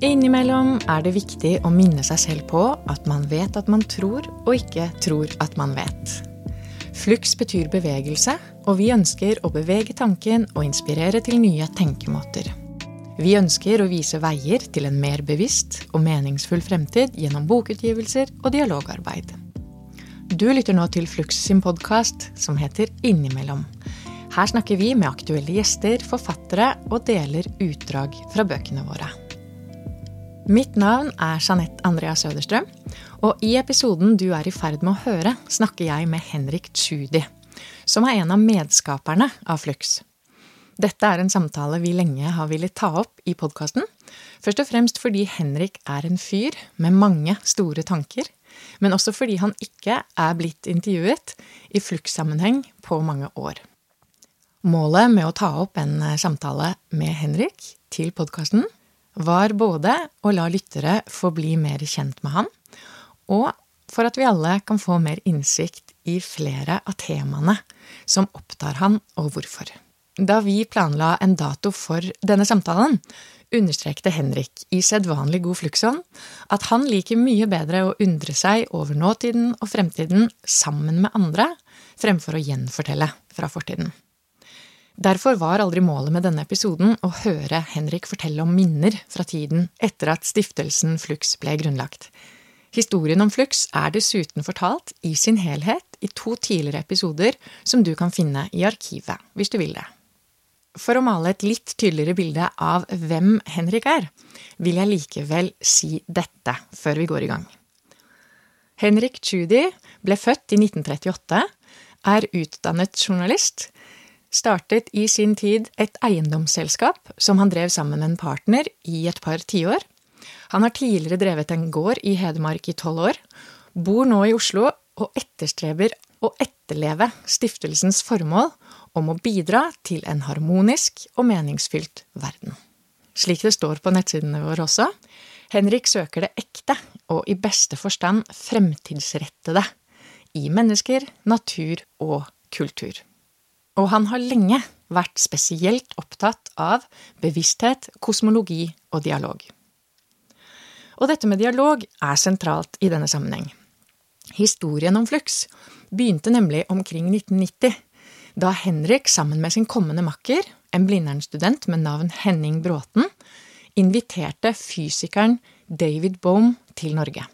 Innimellom er det viktig å minne seg selv på at man vet at man tror, og ikke tror at man vet. Flux betyr bevegelse, og vi ønsker å bevege tanken og inspirere til nye tenkemåter. Vi ønsker å vise veier til en mer bevisst og meningsfull fremtid gjennom bokutgivelser og dialogarbeid. Du lytter nå til Flux sin podkast som heter Innimellom. Her snakker vi med aktuelle gjester, forfattere og deler utdrag fra bøkene våre. Mitt navn er Jeanette Andrea Søderstrøm, og i episoden du er i ferd med å høre, snakker jeg med Henrik Tschudi, som er en av medskaperne av Flux. Dette er en samtale vi lenge har villet ta opp i podkasten, først og fremst fordi Henrik er en fyr med mange store tanker, men også fordi han ikke er blitt intervjuet i Flux-sammenheng på mange år. Målet med å ta opp en samtale med Henrik til podkasten var både å la lyttere få bli mer kjent med han, og for at vi alle kan få mer innsikt i flere av temaene som opptar han, og hvorfor. Da vi planla en dato for denne samtalen, understrekte Henrik i sedvanlig god fluksånd at han liker mye bedre å undre seg over nåtiden og fremtiden sammen med andre, fremfor å gjenfortelle fra fortiden. Derfor var aldri målet med denne episoden å høre Henrik fortelle om minner fra tiden etter at stiftelsen Flux ble grunnlagt. Historien om Flux er dessuten fortalt i sin helhet i to tidligere episoder som du kan finne i arkivet, hvis du vil det. For å male et litt tydeligere bilde av hvem Henrik er, vil jeg likevel si dette før vi går i gang. Henrik Tschudi ble født i 1938, er utdannet journalist, startet i sin tid et eiendomsselskap som han drev sammen med en partner i et par tiår. Han har tidligere drevet en gård i Hedmark i tolv år, bor nå i Oslo og etterstreber å etterleve stiftelsens formål om å bidra til en harmonisk og meningsfylt verden. Slik det står på nettsidene våre også, Henrik søker det ekte og i beste forstand fremtidsrettede i mennesker, natur og kultur. Og han har lenge vært spesielt opptatt av bevissthet, kosmologi og dialog. Og dette med dialog er sentralt i denne sammenheng. Historien om Flux begynte nemlig omkring 1990, da Henrik sammen med sin kommende makker, en Blindern-student med navn Henning Bråten, inviterte fysikeren David Bohm til Norge.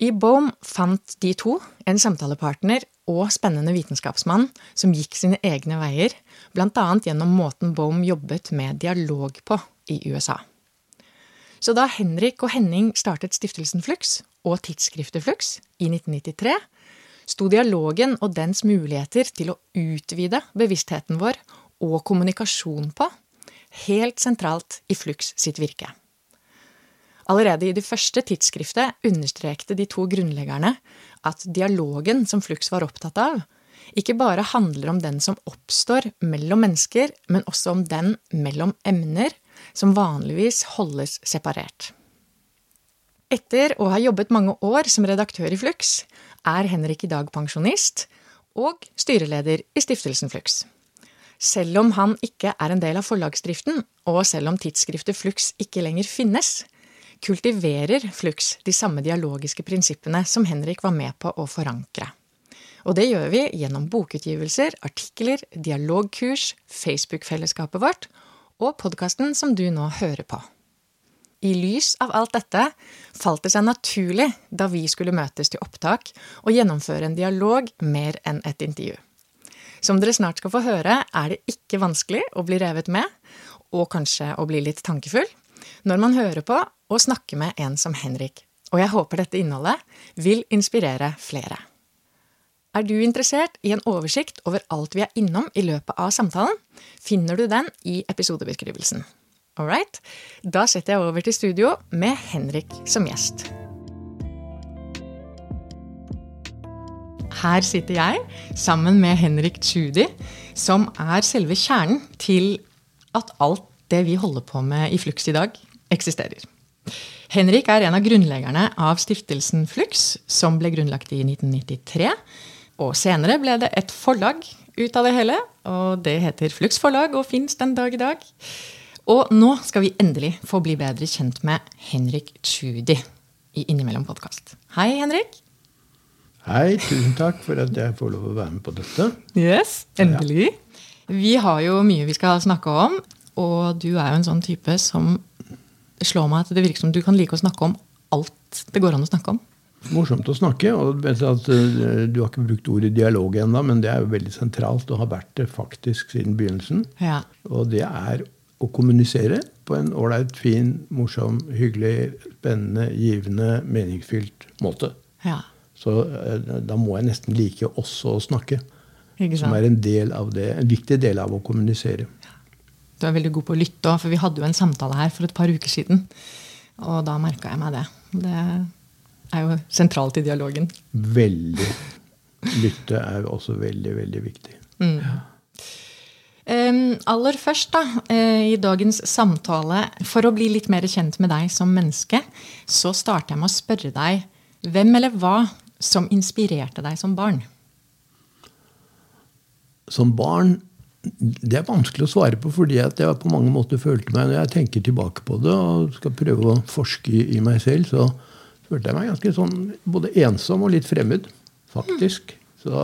I Bohm fant de to en samtalepartner og spennende vitenskapsmann som gikk sine egne veier, bl.a. gjennom måten Bohm jobbet med dialog på i USA. Så da Henrik og Henning startet stiftelsen Flux og tidsskriftet Flux i 1993, sto dialogen og dens muligheter til å utvide bevisstheten vår og kommunikasjon på helt sentralt i Flux sitt virke. Allerede i det første tidsskriftet understrekte de to grunnleggerne at dialogen som Flux var opptatt av, ikke bare handler om den som oppstår mellom mennesker, men også om den mellom emner som vanligvis holdes separert. Etter å ha jobbet mange år som redaktør i Flux, er Henrik i dag pensjonist og styreleder i stiftelsen Flux. Selv om han ikke er en del av forlagsdriften, og selv om tidsskriftet Flux ikke lenger finnes, kultiverer Flux de samme dialogiske prinsippene som Henrik var med på å forankre. Og det gjør vi gjennom bokutgivelser, artikler, dialogkurs, Facebook-fellesskapet vårt og podkasten som du nå hører på. I lys av alt dette falt det seg naturlig da vi skulle møtes til opptak og gjennomføre en dialog mer enn et intervju. Som dere snart skal få høre, er det ikke vanskelig å bli revet med, og kanskje å bli litt tankefull, når man hører på og snakker med en som Henrik. Og jeg håper dette innholdet vil inspirere flere. Er du interessert i en oversikt over alt vi er innom i løpet av samtalen, finner du den i episodebeskrivelsen. Alright? Da setter jeg over til studio med Henrik som gjest. Her sitter jeg sammen med Henrik Tschudi, som er selve kjernen til at alt det vi holder på med i Flux i dag, eksisterer. Henrik er en av grunnleggerne av stiftelsen Flux, som ble grunnlagt i 1993. Og senere ble det et forlag ut av det hele, og det heter Flux forlag og fins den dag i dag. Og nå skal vi endelig få bli bedre kjent med Henrik Tschudi i Innimellom podkast. Hei, Henrik. Hei, tusen takk for at jeg får lov å være med på dette. Yes, endelig. Ja. Vi har jo mye vi skal snakke om, og du er jo en sånn type som slår meg at det virker som du kan like å snakke om alt det går an å snakke om. Morsomt å snakke. og at uh, Du har ikke brukt ordet dialog ennå, men det er jo veldig sentralt og har vært det faktisk siden begynnelsen. Ja. Og det er å kommunisere på en ålreit, fin, morsom, hyggelig, spennende, givende, meningsfylt måte. Ja. Så uh, da må jeg nesten like også å snakke. Som er en, del av det, en viktig del av å kommunisere. Du er veldig god på å lytte òg, for vi hadde jo en samtale her for et par uker siden. Og da merka jeg meg det. Det er jo sentralt i dialogen. Veldig. Lytte er også veldig, veldig viktig. Mm. Ja. Um, aller først, da, uh, i dagens samtale, for å bli litt mer kjent med deg som menneske, så starter jeg med å spørre deg hvem eller hva som inspirerte deg som barn? Som barn det er vanskelig å svare på, fordi jeg på mange måter følte meg Når jeg tenker tilbake på det og skal prøve å forske i meg selv, så følte jeg meg ganske sånn både ensom og litt fremmed, faktisk. Så,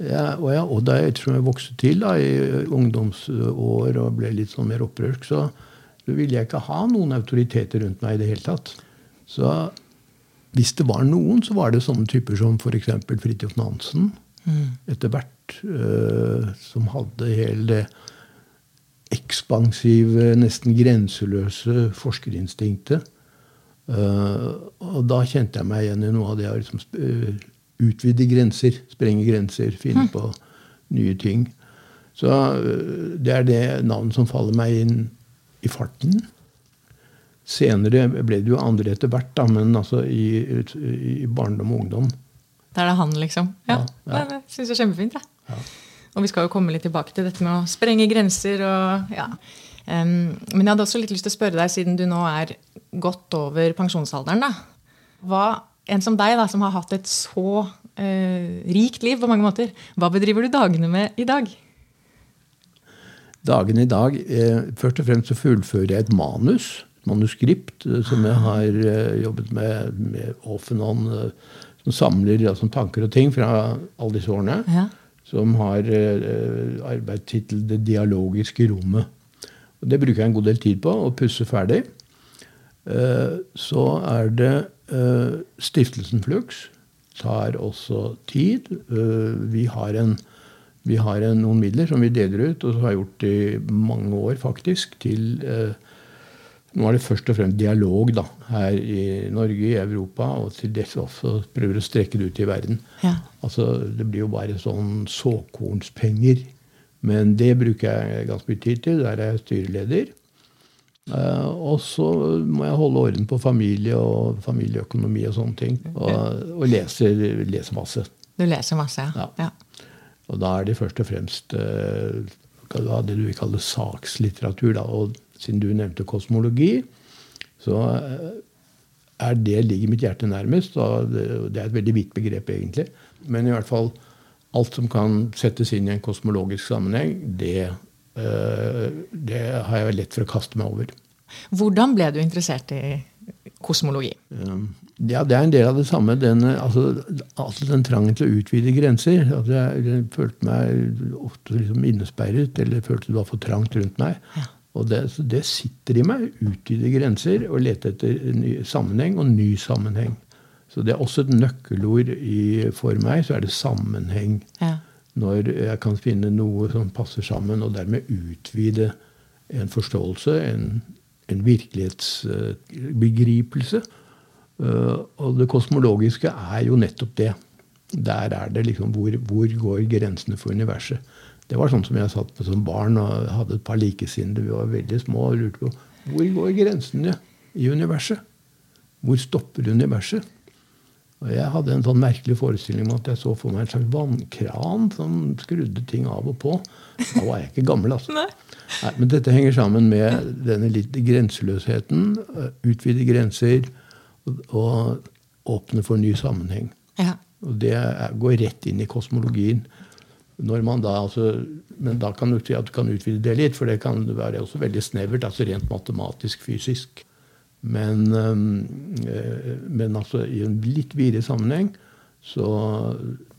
jeg, og, jeg, og da jeg, ettersom jeg vokste til da, i ungdomsår og ble litt sånn mer opprørsk, så, så ville jeg ikke ha noen autoriteter rundt meg i det hele tatt. Så hvis det var noen, så var det sånne typer som f.eks. Fridtjof Nansen. Mm. Etter hvert. Uh, som hadde hele det ekspansive, nesten grenseløse forskerinstinktet. Uh, og da kjente jeg meg igjen i noe av det å liksom, uh, utvide grenser, sprenge grenser, finne mm. på nye ting. Så det er det navnet som faller meg inn i farten. Senere ble det jo andre etter hvert, da, men altså i, i barndom og ungdom. Da er det han, liksom? Ja. ja, ja. Syns jeg er kjempefint. Ja. ja. Og vi skal jo komme litt tilbake til dette med å sprenge grenser og ja. Um, men jeg hadde også litt lyst til å spørre deg, siden du nå er godt over pensjonsalderen, da. Hva, en som deg, da, som har hatt et så uh, rikt liv på mange måter, hva bedriver du dagene med i dag? Dagene i dag eh, Først og fremst så fullfører jeg et manus. Et manuskript eh, som jeg har eh, jobbet med, med off and on. Eh, som samler altså, tanker og ting fra alle disse årene. Ja. Som har eh, arbeidstittel 'Det dialogiske rommet'. Og det bruker jeg en god del tid på å pusse ferdig. Eh, så er det eh, Stiftelsen Flux. Tar også tid. Eh, vi har, en, vi har en, noen midler som vi deler ut, og som har gjort i mange år, faktisk, til nå er det først og fremst dialog da, her i Norge, i Europa, og til dels også prøver å strekke det ut i verden. Ja. Altså, Det blir jo bare sånn såkornspenger men det bruker jeg ganske mye tid til. Der er jeg styreleder. Uh, og så må jeg holde orden på familie og familieøkonomi og sånne ting. Og, og lese, lese, masse. Du leser masse, ja. ja. ja. Og da er det først og fremst uh, det du vil kalle sakslitteratur. Da. Og siden du nevnte kosmologi, så uh, er det ligger mitt hjerte nærmest. Og det, er et veldig vidt begrep, egentlig. Men i hvert fall alt som kan settes inn i en kosmologisk sammenheng, det, uh, det har jeg lett for å kaste meg over. Hvordan ble du interessert i kosmologi? Um, ja, Det er en del av det samme. Den, altså, altså den trangen til å utvide grenser. Altså, jeg, jeg, følte meg ofte liksom innesperret, eller følte det var for trangt rundt meg. Ja. Og det, det, sitter i meg. Utvide grenser og lete etter ny sammenheng og ny sammenheng. Så det er også et nøkkelord i, for meg. Så er det sammenheng. Ja. Når jeg kan finne noe som passer sammen, og dermed utvide en forståelse, en, en virkelighetsbegripelse. Uh, og det kosmologiske er jo nettopp det. Der er det liksom hvor, hvor går grensene for universet. Det var sånn som jeg satt med som barn og hadde et par likesinnede. Vi var veldig små og lurte på hvor går grensene i universet. Hvor stopper universet? Og jeg hadde en sånn merkelig forestilling om at jeg så for meg en slags vannkran som skrudde ting av og på. Da var jeg ikke gammel, altså. Nei. Nei, men dette henger sammen med denne litt grenseløsheten. Utvide grenser og åpne for ny sammenheng. Ja. Og det går rett inn i kosmologien. Når man da, altså, men da kan du si at du kan utvide det litt, for det kan være også veldig snevert, altså rent matematisk, fysisk. Men, øh, men altså, i en litt videre sammenheng så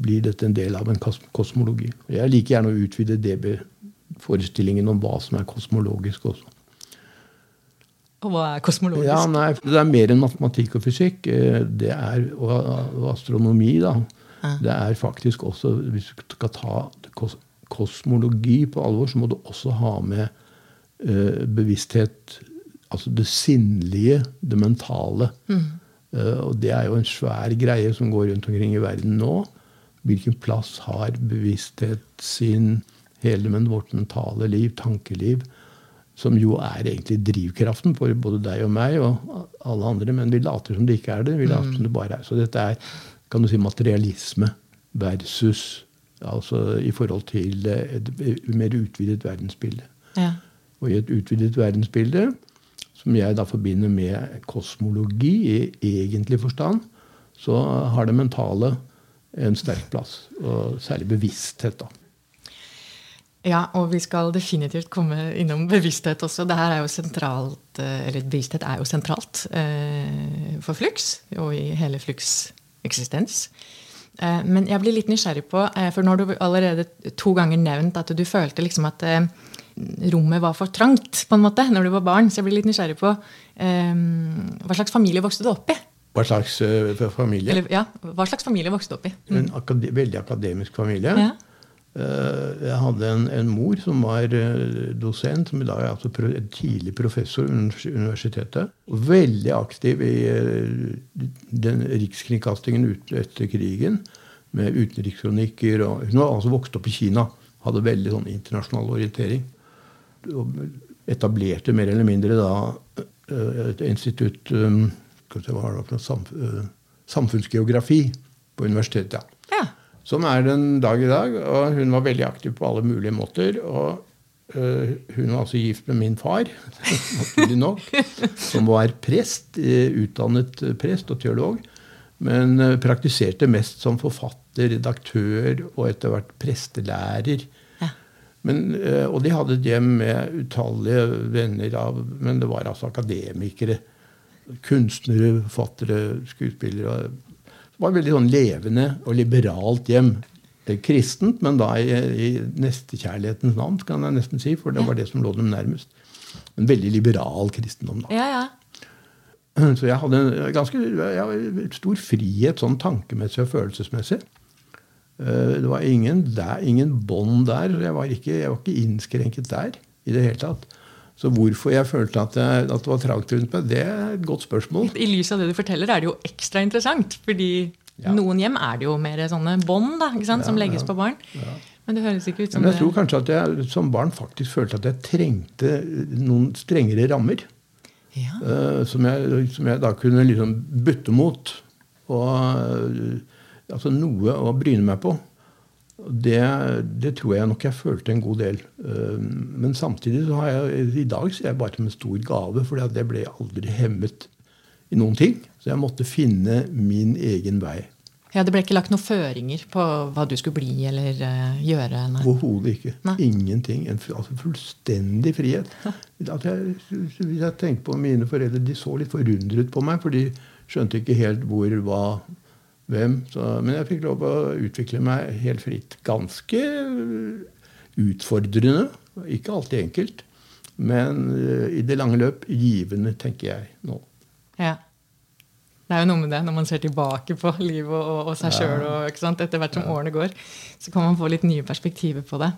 blir dette en del av en kosmologi. Jeg liker gjerne å utvide det forestillingen om hva som er kosmologisk også. Og hva er kosmologisk? Ja, nei, Det er mer enn matematikk og fysikk. Eh, det er, og, og astronomi, da. Det er faktisk også Hvis du skal ta kosmologi på alvor, så må du også ha med uh, bevissthet Altså det sinnlige, det mentale. Mm. Uh, og det er jo en svær greie som går rundt omkring i verden nå. Hvilken plass har bevissthet sin, hele vårt mentale liv, tankeliv? som jo er egentlig drivkraften for både deg og meg og alle andre. Men vi later som det ikke er det. vi later som det bare er. Så dette er kan du si, materialisme versus altså i forhold til et mer utvidet verdensbilde. Ja. Og i et utvidet verdensbilde, som jeg da forbinder med kosmologi i egentlig forstand, så har det mentale en sterk plass. Og særlig bevissthet. da. Ja, og vi skal definitivt komme innom bevissthet også. Det her er jo sentralt, eh, eller Bevissthet er jo sentralt eh, for Flux og i hele Flux' eksistens. Eh, men jeg blir litt nysgjerrig på, eh, for nå har du allerede to ganger nevnt at du følte liksom at eh, rommet var for trangt på en måte, når du var barn. Så jeg blir litt nysgjerrig på hva slags familie vokste du opp i? Hva slags familie? Eller, ja, hva slags familie vokste du opp i? Mm. En akade veldig akademisk familie. Ja. Eh, jeg hadde en, en, mor som var eh, dosent, som i dag er altså en tidlig professor ved universitetet. Og veldig aktiv i eh, den rikskringkastingen etter krigen, med utenrikskronikker. Og, hun var altså vokst opp i Kina. Hadde veldig sånn internasjonal orientering. Og etablerte mer eller mindre da et institutt for samfunnsgeografi på universitetet. Ja. Ja. Som er den dag i dag. Og hun var veldig aktiv på alle mulige måter. Og uh, hun var altså gift med min far, naturlig nok, som var prest, uh, utdannet prest og teolog. Men uh, praktiserte mest som forfatter, redaktør og etter hvert prestelærer. Ja. Men, og de hadde et hjem med utallige venner av Men det var altså akademikere. Kunstnere, forfattere, skuespillere var et veldig sånn levende og liberalt hjem. Det kristent, men da i, i nestekjærlighetens navn, kan jeg nesten si. For det var det som lå dem nærmest. En veldig liberal kristendom. da. Ja, ja. Så jeg hadde en ganske jeg stor frihet sånn tankemessig og følelsesmessig. Eh, det var ingen, der, ingen bånd der. Jeg var, ikke, jeg var ikke innskrenket der i det hele tatt. Så hvorfor jeg følte at, jeg, at det var trangt rundt meg, det er et godt spørsmål. I lys av det du forteller, er det jo ekstra interessant. Fordi ja. noen hjem er det jo mer sånne bånd som legges ja, på barn. Men det høres ikke ut som Men Jeg tror kanskje at jeg som barn faktisk følte at jeg trengte noen strengere rammer. Uh, som, jeg, som, jeg, da kunne liksom bytte mot. Og uh, altså noe å bryne meg på. Det, det, tror jeg nok jeg følte en god del. Eh, men samtidig så har jeg i dag ser jeg bare som en stor gave, for det ble aldri hemmet i noen ting. Så jeg måtte finne min egen vei. Ja, Det ble ikke lagt noen føringer på hva du skulle bli eller uh, gjøre? Overhodet ikke. Nei. Ingenting. En altså fullstendig frihet. Jeg, hvis jeg tenker på mine foreldre, De så litt forundret på meg, for de skjønte ikke helt hvor, hva, hvem. Så, men jeg fikk lov å utvikle meg helt fritt. Ganske utfordrende. Ikke alltid enkelt. Men uh, i det lange løp givende, tenker jeg nå. Ja. Det er jo noe med det når man ser tilbake på livet og, og seg sjøl. Etter hvert som ja. årene går, så kan man få litt nye perspektiver på det.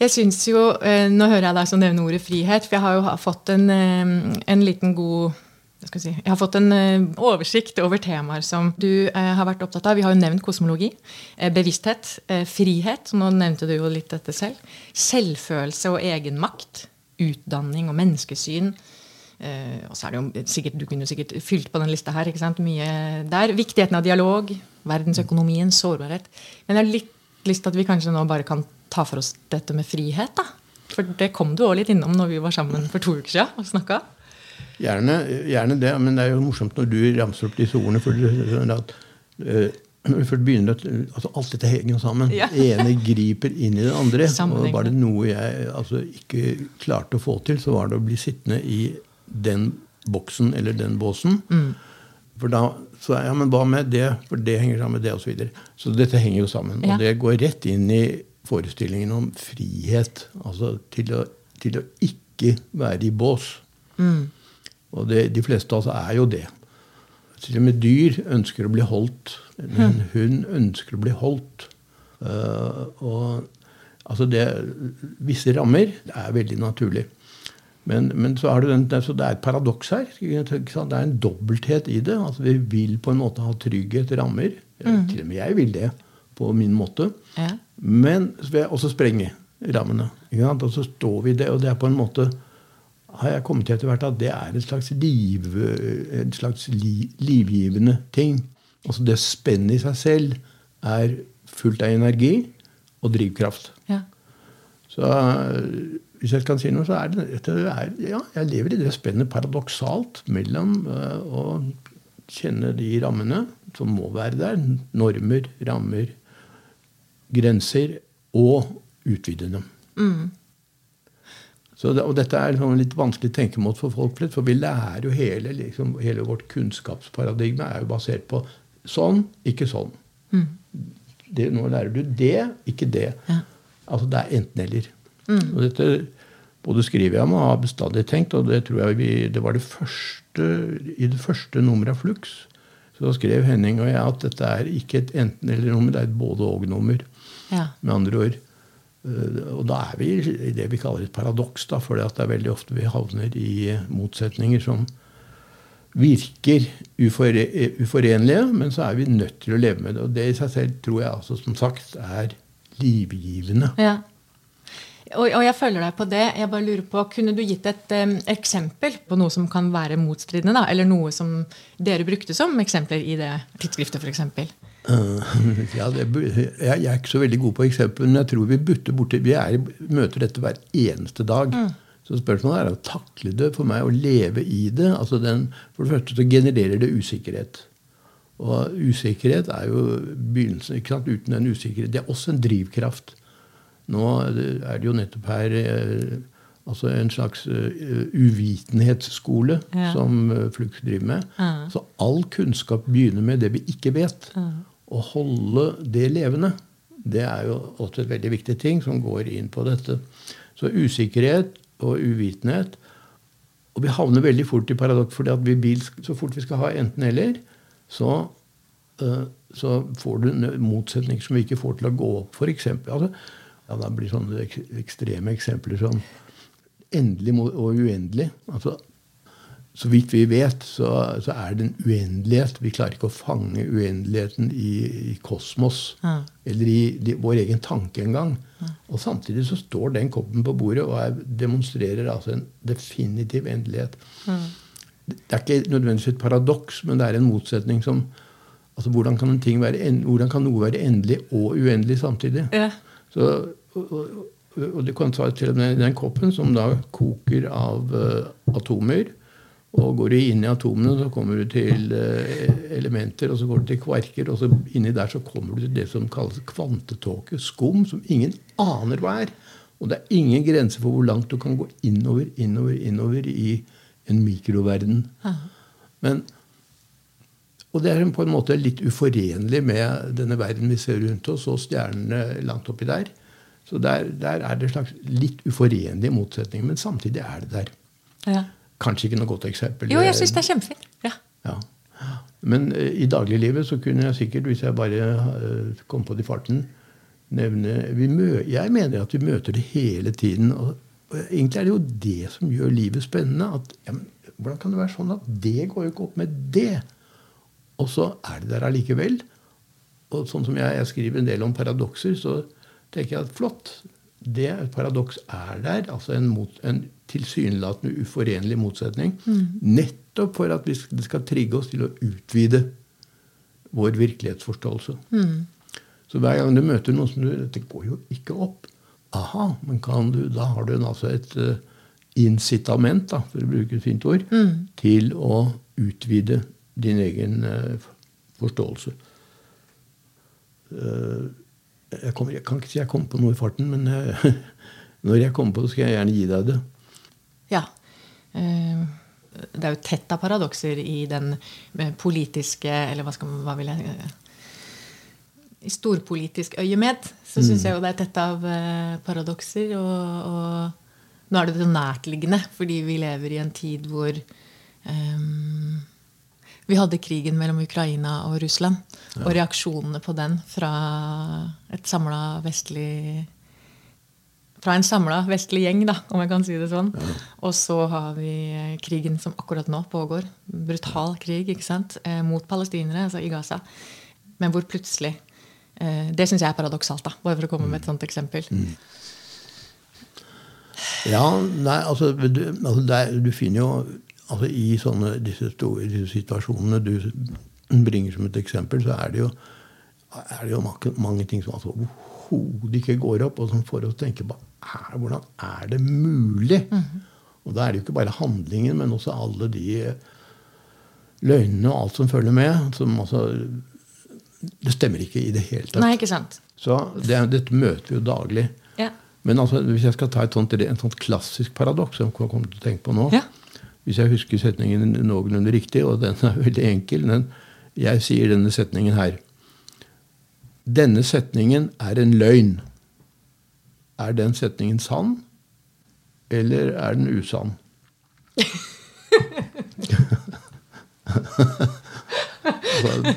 Jeg synes jo, eh, Nå hører jeg deg som nevner ordet frihet, for jeg har jo fått en, eh, en liten god si, jeg har fått en uh, oversikt over temaer som du uh, har vært opptatt av. Vi har jo nevnt kosmologi, uh, bevissthet, frihet, nå nevnte du jo litt dette selv. Selvfølelse og egenmakt. Utdanning og menneskesyn. og så er det jo sikkert, Du kunne sikkert fylt på den lista her. ikke sant? Mye der. Viktigheten av dialog. Verdensøkonomien. Sårbarhet. Men jeg har litt lyst til at vi kanskje nå bare kan ta for oss dette med frihet. da. For det kom du òg litt innom når vi var sammen for to uker siden og snakka. Gjerne, gjerne, det, men det er jo morsomt når du ramser opp disse ordene. for at uh, når vi først begynner at altså Alt dette henger sammen. Ja. Det ene griper inn i det andre. Og var det noe jeg altså, ikke klarte å få til, så var det å bli sittende i den boksen eller den båsen. For da så ja, men hva med det? For det henger sammen med det, osv. Så, videre. så dette henger jo sammen. Ja. Og det går rett inn i forestillingen om frihet. Altså til å, til å ikke være i bås. Og det, de fleste av oss er jo det. Til og med dyr ønsker å bli holdt. En hund ønsker å bli holdt. Uh, og altså det, Visse rammer er veldig naturlig. Men, men så, er det den, så det er et paradoks her. Det er en dobbelthet i det. Altså Vi vil på en måte ha trygghet, rammer. Til og med jeg vil det på min måte. Ja. Men så vil jeg også sprenge rammene. Og så står vi i det, og det er på en måte har jeg kommet til etter hvert at det er en slags, liv, en slags li, livgivende ting. Altså det spennet i seg selv er fullt av energi og drivkraft. Ja. Så hvis jeg kan si noe, så er det, det er, ja, jeg lever i det spennet paradoksalt mellom øh, å kjenne de rammene som må være der, normer, rammer, grenser, og utvide dem. Så og dette er sånn litt vanskelig tenkemåte for folk flest, for vi lærer jo hele, liksom, hele vårt kunnskapsparadigme er jo basert på sånn, ikke sånn. Det, nå lærer du det, ikke det. Ja. Altså det er enten-eller. Og dette både skriver jeg om og har bestandig tenkt, og det tror jeg vi, det var det første, i det første nummeret av Flux. Så skrev Henning og jeg at dette er ikke et enten-eller-nummer, det er et både-og-nummer. Ja. Med andre ord. Eh, Og da er vi i det vi kaller et paradoks, da, for det er veldig ofte vi havner i motsetninger som virker uforenlige, men så er vi nødt til å leve med det. Og det i seg selv tror jeg altså, som sagt, er livgivende. Ja. Og jeg følger deg på det. Jeg bare lurer på, Kunne du gitt et um, eksempel på noe som kan være motstridende? da, Eller noe som dere brukte som eksempler i det tidsskriftet, f.eks.? Eh, ja, det, jeg, jeg er ikke så veldig god på eksempler, men jeg tror vi butter borti Vi er, møter dette hver eneste dag. Så spørsmålet er å takle det for meg, å leve i det. altså den, For det første så genererer det usikkerhet. Og usikkerhet er jo begynnelsen. ikke sant, Uten den usikkerhet. Det er også en drivkraft. Nå er det jo nettopp her eh, altså en slags eh, uvitenhetsskole Ja. som Flux driver med. Så all kunnskap begynner med det vi ikke vet. Å holde det levende, det er jo også et veldig viktig ting som går inn på dette. Så usikkerhet og uvitenhet Og vi havner veldig fort i paradoks, fordi så fort vi skal ha enten-eller, så, eh, så får du motsetninger motsetning som vi ikke får til å gå opp. For eksempel, altså, ja, det blir sånne ekstreme eksempler som endelig og uendelig. Altså, så vidt vi vet, så, så er det en uendelighet. Vi klarer ikke å fange uendeligheten i, i kosmos. Eller i de, vår egen tanke engang. Og samtidig så står den koppen på bordet og er, demonstrerer altså en definitiv endelighet. Det er ikke nødvendigvis et paradoks, men det er en motsetning som altså Hvordan kan, en ting være, en, hvordan kan noe være endelig og uendelig samtidig? Ja. Så, og, og, og det kan ta til og med den koppen som da koker av uh, atomer. Og går du inn i atomene, så kommer du til eh, elementer, og så går du til kvarker, og så inni der så kommer du til det som kalles kvantetåke. Skum som ingen aner hva er. Og det er ingen grense for hvor langt du kan gå innover, innover, innover i en mikroverden. Men og det er på en måte litt uforenlig med denne verden vi ser rundt oss, og stjernene langt oppi der. Så der, der er det en slags litt uforenlig motsetning, men samtidig er det der. Ja. Kanskje ikke noe godt eksempel. Jo, jeg syns det er kjempefint. Ja. Ja. Men eh, i dagliglivet så kunne jeg sikkert, hvis jeg bare eh, kom på det i farten, nevne vi mø Jeg mener at vi møter det hele tiden. Og, og egentlig er det jo det som gjør livet spennende. At, ja, men, hvordan kan det være sånn at det går jo ikke opp med det? Og så er det der allikevel. Og sånn som jeg, jeg skriver en del om paradokser, så tenker jeg at flott. Det et paradoks er der. Altså en, mot, en tilsynelatende uforenlig motsetning. Nettopp for at det skal trigge oss til å utvide vår virkelighetsforståelse. Så hver gang du møter noen som du Dette går jo ikke opp. Aha, men kan du, da har du en, altså et uh, incitament, da, for å bruke et fint ord, til å utvide din egen uh, forståelse. Uh, jeg, kommer, jeg, kan ikke si jeg kommer på noe i farten, men når jeg kommer på det, skal jeg gjerne gi deg det. Ja. Eh, det er jo tett av paradokser i den eh, politiske Eller hva, skal, hva vil jeg eh, I storpolitisk øyemed så mm. jeg jo det er tett av paradokser. Og, og, nå er det det nærtliggende, fordi vi lever i en tid hvor um, vi hadde krigen mellom Ukraina og Russland. Ja. Og reaksjonene på den fra et samla vestlig fra en samla vestlig gjeng, da, om jeg kan si det sånn. Ja. Og så har vi eh, krigen som akkurat nå pågår. Brutal krig ikke sant? Eh, mot palestinere, altså i Gaza. Men hvor plutselig eh, Det syns jeg er paradoksalt, da, bare for å komme med et sånt eksempel. Mm. Ja, nei, altså, du, altså der, du finner jo altså, I sånne, disse, store, disse situasjonene du bringer som et eksempel, så er det jo, er det jo mange, mange ting som altså, overhodet ikke går opp, og som får oss til å tenke på er, hvordan er det mulig? Mm -hmm. Og da er det jo ikke bare handlingen, men også alle de løgnene og alt som følger med. som altså, Det stemmer ikke i det hele tatt. Nei, ikke sant. Så det, dette møter vi jo daglig. Ja. Men altså, hvis jeg skal ta et sånt, en sånt klassisk paradoks som jeg kommer til å tenke på nå ja. Hvis jeg husker setningen noenlunde riktig, og den er veldig enkel den, Jeg sier denne setningen her. Denne setningen er en løgn. Er den setningen sann, eller er den usann? altså,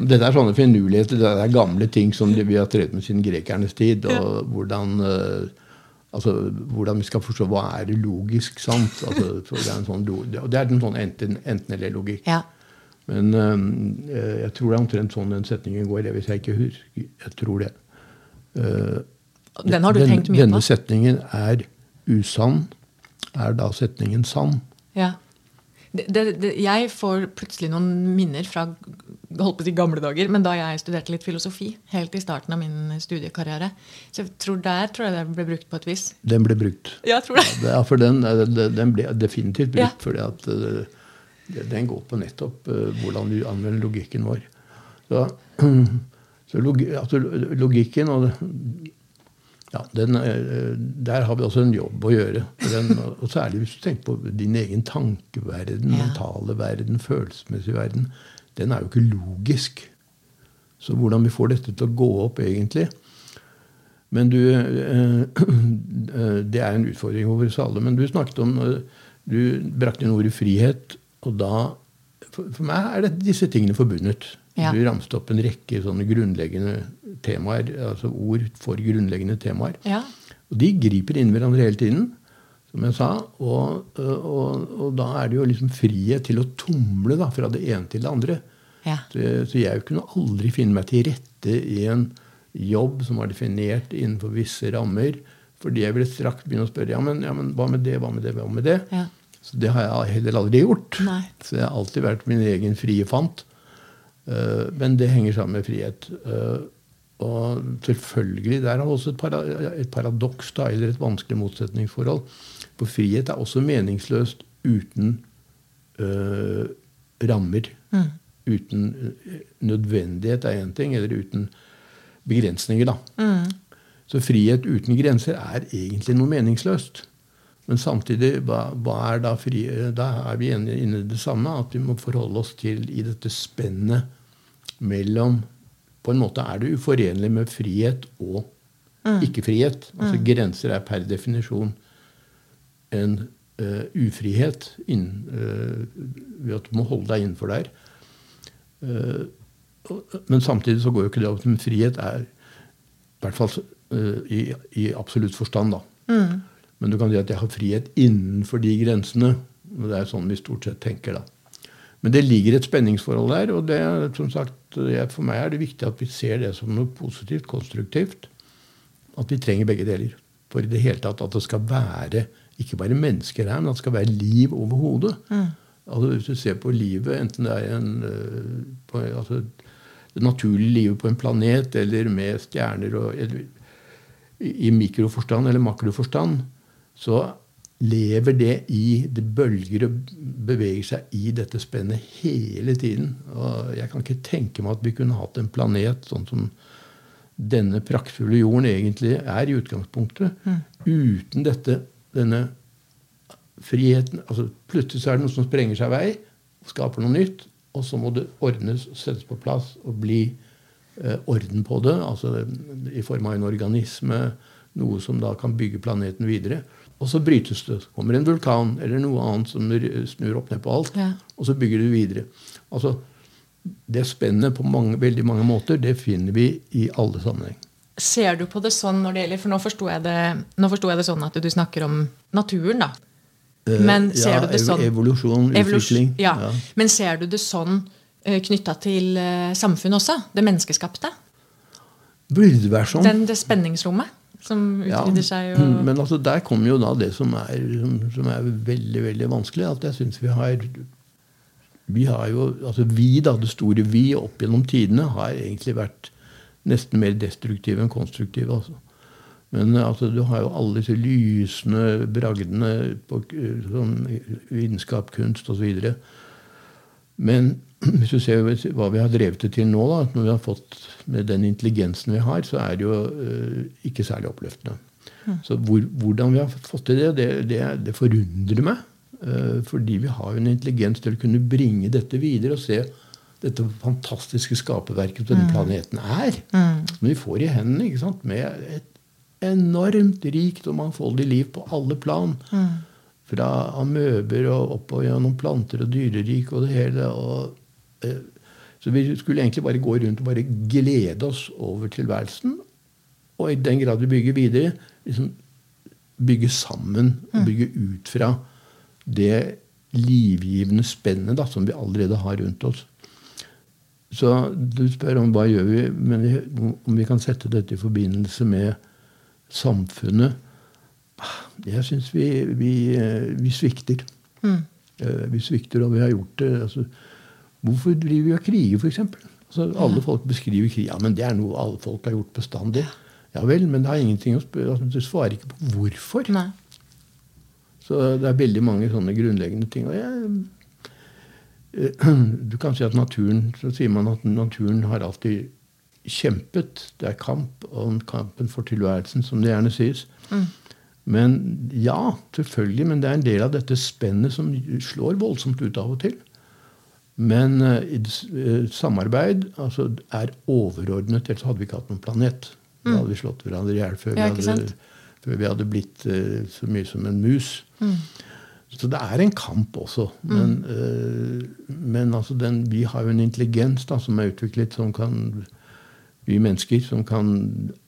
dette er sånne finurligheter. Det er gamle ting som vi har trent med siden grekernes tid. og hvordan, uh, altså, hvordan vi skal forstå hva er det logisk sant. Altså, det er en sånn, det er en sånn enten-eller-logikk. Ja. Men uh, jeg tror det er omtrent sånn den setningen går. Det Hvis jeg ikke husker. Jeg tror det. Uh, den har du den, tenkt mye denne på? Denne setningen er usann. Er da setningen sann? Ja. Det, det, jeg får plutselig noen minner fra holdt på å si gamle dager, men da jeg studerte litt filosofi. Helt i starten av min studiekarriere. Så jeg tror der tror jeg det ble brukt på et vis. Den ble brukt. Ja, tror det. Ja, for den, den ble definitivt brukt. Ja. fordi at den går på nettopp uh, hvordan vi anvender logikken vår. Så, så log, altså, logikken og ja, den, eh, Der har vi også en jobb å gjøre. Den, og særlig hvis du tenker på din egen tankeverden, ja. mentale verden, følelsesmessige verden. Den er jo ikke logisk. Så hvordan vi får dette til å gå opp, egentlig Men du eh, eh, Det er en utfordring over oss alle. Men du snakket om Du brakte inn ordet frihet, og da For, for meg er det disse tingene forbundet. Ja. Du ramste opp en rekke sånne grunnleggende temaer, altså ord for grunnleggende temaer. Ja. Og de griper inn hverandre hele tiden, som jeg sa. Og, og, og, da er det jo liksom frihet til å tumle da, fra det ene til det andre. Ja. Så, så, jeg kunne aldri finne meg til rette i en jobb som var definert innenfor visse rammer. Fordi jeg ville straks begynne å spørre ja, men, ja, men hva med det, hva med det, hva med det? Ja. Så det har jeg heller aldri gjort. Nei. Så jeg har alltid vært min egen frie fant. Uh, men det henger sammen med frihet. Uh, og selvfølgelig, Der er også et, para, et paradoks da, eller et vanskelig motsetningsforhold. For frihet er også meningsløst uten øh, rammer. Mm. Uten nødvendighet er én ting, eller uten begrensninger. da. Mm. Så frihet uten grenser er egentlig noe meningsløst. Men samtidig, hva, hva er da fri, da er vi enige inne i det samme, at vi må forholde oss til i dette spennet mellom på en måte er det uforenlig med frihet og mm. ikke-frihet. Altså mm. Grenser er per definisjon en uh, ufrihet innen, uh, ved at du må holde deg innenfor der. Uh, men samtidig så går jo ikke det opp. Men frihet er i hvert fall i, i, absolutt forstand, da. Mm. Men du kan si at jeg har frihet innenfor de grensene. og Det er sånn vi stort sett tenker, da. Men det ligger et spenningsforhold der, og det, som sagt, for meg er det viktig at vi ser det som noe positivt, konstruktivt. At vi trenger begge deler. For i det hele tatt at det skal være ikke bare mennesker her, men at det skal være liv overhodet. Mm. Altså, hvis du ser på livet, enten det er en, eh, på, altså, det naturlige livet på en planet eller med stjerner og, eller, i mikroforstand eller makroforstand, så lever det i Det bølger og beveger seg i dette spennet hele tiden. Og jeg kan ikke tenke meg at vi kunne hatt en planet sånn som denne praktfulle jorden egentlig er i utgangspunktet. Uten dette, denne friheten altså Plutselig så er det noe som sprenger seg vei, skaper noe nytt, og så må det ordnes og settes på plass og bli eh, orden på det. altså I form av en organisme, noe som da kan bygge planeten videre. Og så brytes det. Så kommer en vulkan eller noe annet som snur opp ned på alt. Ja. Og så bygger du videre. Altså, Det spennet på mange, veldig mange måter det finner vi i alle sammenheng. Ser du på det sånn når det gjelder For nå forsto jeg, det- jeg det sånn at du snakker om naturen, da. Eh, Men ser ja, du det sånn Evolusjon, Evolus- Ja. ja. Men ser du det sånn uh, knytta til samfunnet også? Det menneskeskapte? Burde det være sånn? Den, det spenningsrommet som Ja, seg og Men altså, der kommer jo da det som er, som, som er veldig veldig vanskelig. At jeg syns vi har Vi har jo, altså vi, da, det store vi opp gjennom tidene, har egentlig vært nesten mer destruktive enn konstruktive. altså. Men altså, du har jo alle disse lysende bragdene på eh, sånn vitenskap, kunst osv. Men hvis du ser hva vi har drevet det til nå, da, når vi har fått med den intelligensen vi har, så er det jo øh, ikke særlig oppløftende. Så hvor, hvordan vi har fått til det, det, det, det forundrer meg. øh, fordi vi har jo en intelligens til å kunne bringe dette videre og se dette fantastiske skaperverket som denne planeten er. Som vi får i hendene ikke sant? med et enormt rikt og mangfoldig liv på alle plan. Fra amøber og oppover gjennom planter og dyrerik og det hele. Og, eh, så vi skulle egentlig bare gå rundt og bare glede oss over tilværelsen. Og i den grad vi bygger videre, liksom bygge sammen og bygge ut fra det livgivende spennet da, som vi allerede har rundt oss. Så du spør om hva gjør vi, men om vi kan sette dette i forbindelse med samfunnet. Jeg syns vi, vi, eh, vi svikter. Mm. Vi svikter, og vi har gjort det. Altså, hvorfor driver vi og kriger, f.eks.? Altså, alle folk beskriver krig. Ja, men det er noe alle folk har gjort bestandig. Ja vel, men det har ingenting å spørre, altså, du svarer ikke på hvorfor. Nei. Så det er veldig mange sånne grunnleggende ting. Og jeg, eh, du kan si at naturen Så sier man at naturen har alltid kjempet. Det er kamp, og kampen for tilværelsen, som det gjerne sies. Men ja, selvfølgelig. Men det er en del av dette spennet som slår voldsomt ut av og til. Men eh, eh, samarbeid altså, er overordnet, ellers hadde vi ikke hatt noen planet. Da hadde vi slått hverandre i hjel før, Ja, før vi hadde blitt eh, så mye som en mus. Så det er en kamp også. Men, eh, men altså den, vi har jo en intelligens da, som er utviklet, som kan Vi mennesker som kan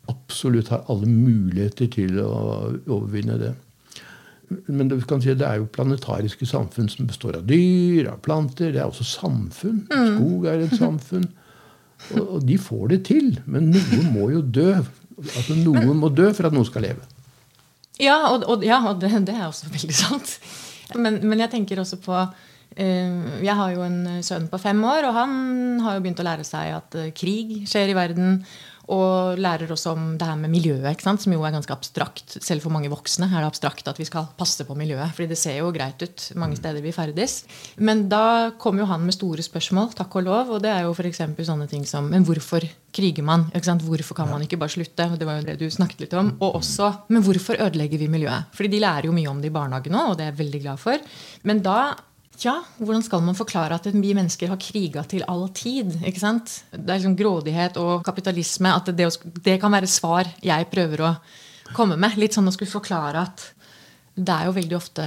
absolutt ha alle muligheter til å overvinne det. Men det, kan si det er jo planetariske samfunn som består av dyr, av planter. Det er også samfunn. Skog er et samfunn. Og, og de får det til. Men noen må jo dø. Altså Noen må dø for at noen skal leve. Ja, og, og, ja, og det, det er også veldig sant. Men, men jeg tenker også på Jeg har jo en sønn på fem år, og han har jo begynt å lære seg at eh, krig skjer i verden. Og lærer også om det her med miljøet, som jo er ganske abstrakt. Selv for mange voksne er det abstrakt at vi skal passe på miljøet. fordi det ser jo greit ut mange steder vi ferdes. Men da kommer jo han med store spørsmål, takk og lov. Og det er jo f.eks. sånne ting som Men hvorfor kriger man? Hvorfor kan man ikke bare slutte? Det var jo det du snakket litt om. Og også Men hvorfor ødelegger vi miljøet? Fordi de lærer jo mye om det i barnehagen nå, og det er jeg veldig glad for. Men da ja, hvordan skal man forklare at vi mennesker har kriga til all tid? ikke sant? Det er liksom grådighet og kapitalisme. At det, det kan være svar jeg prøver å komme med. Litt sånn å skulle forklare at det er jo veldig ofte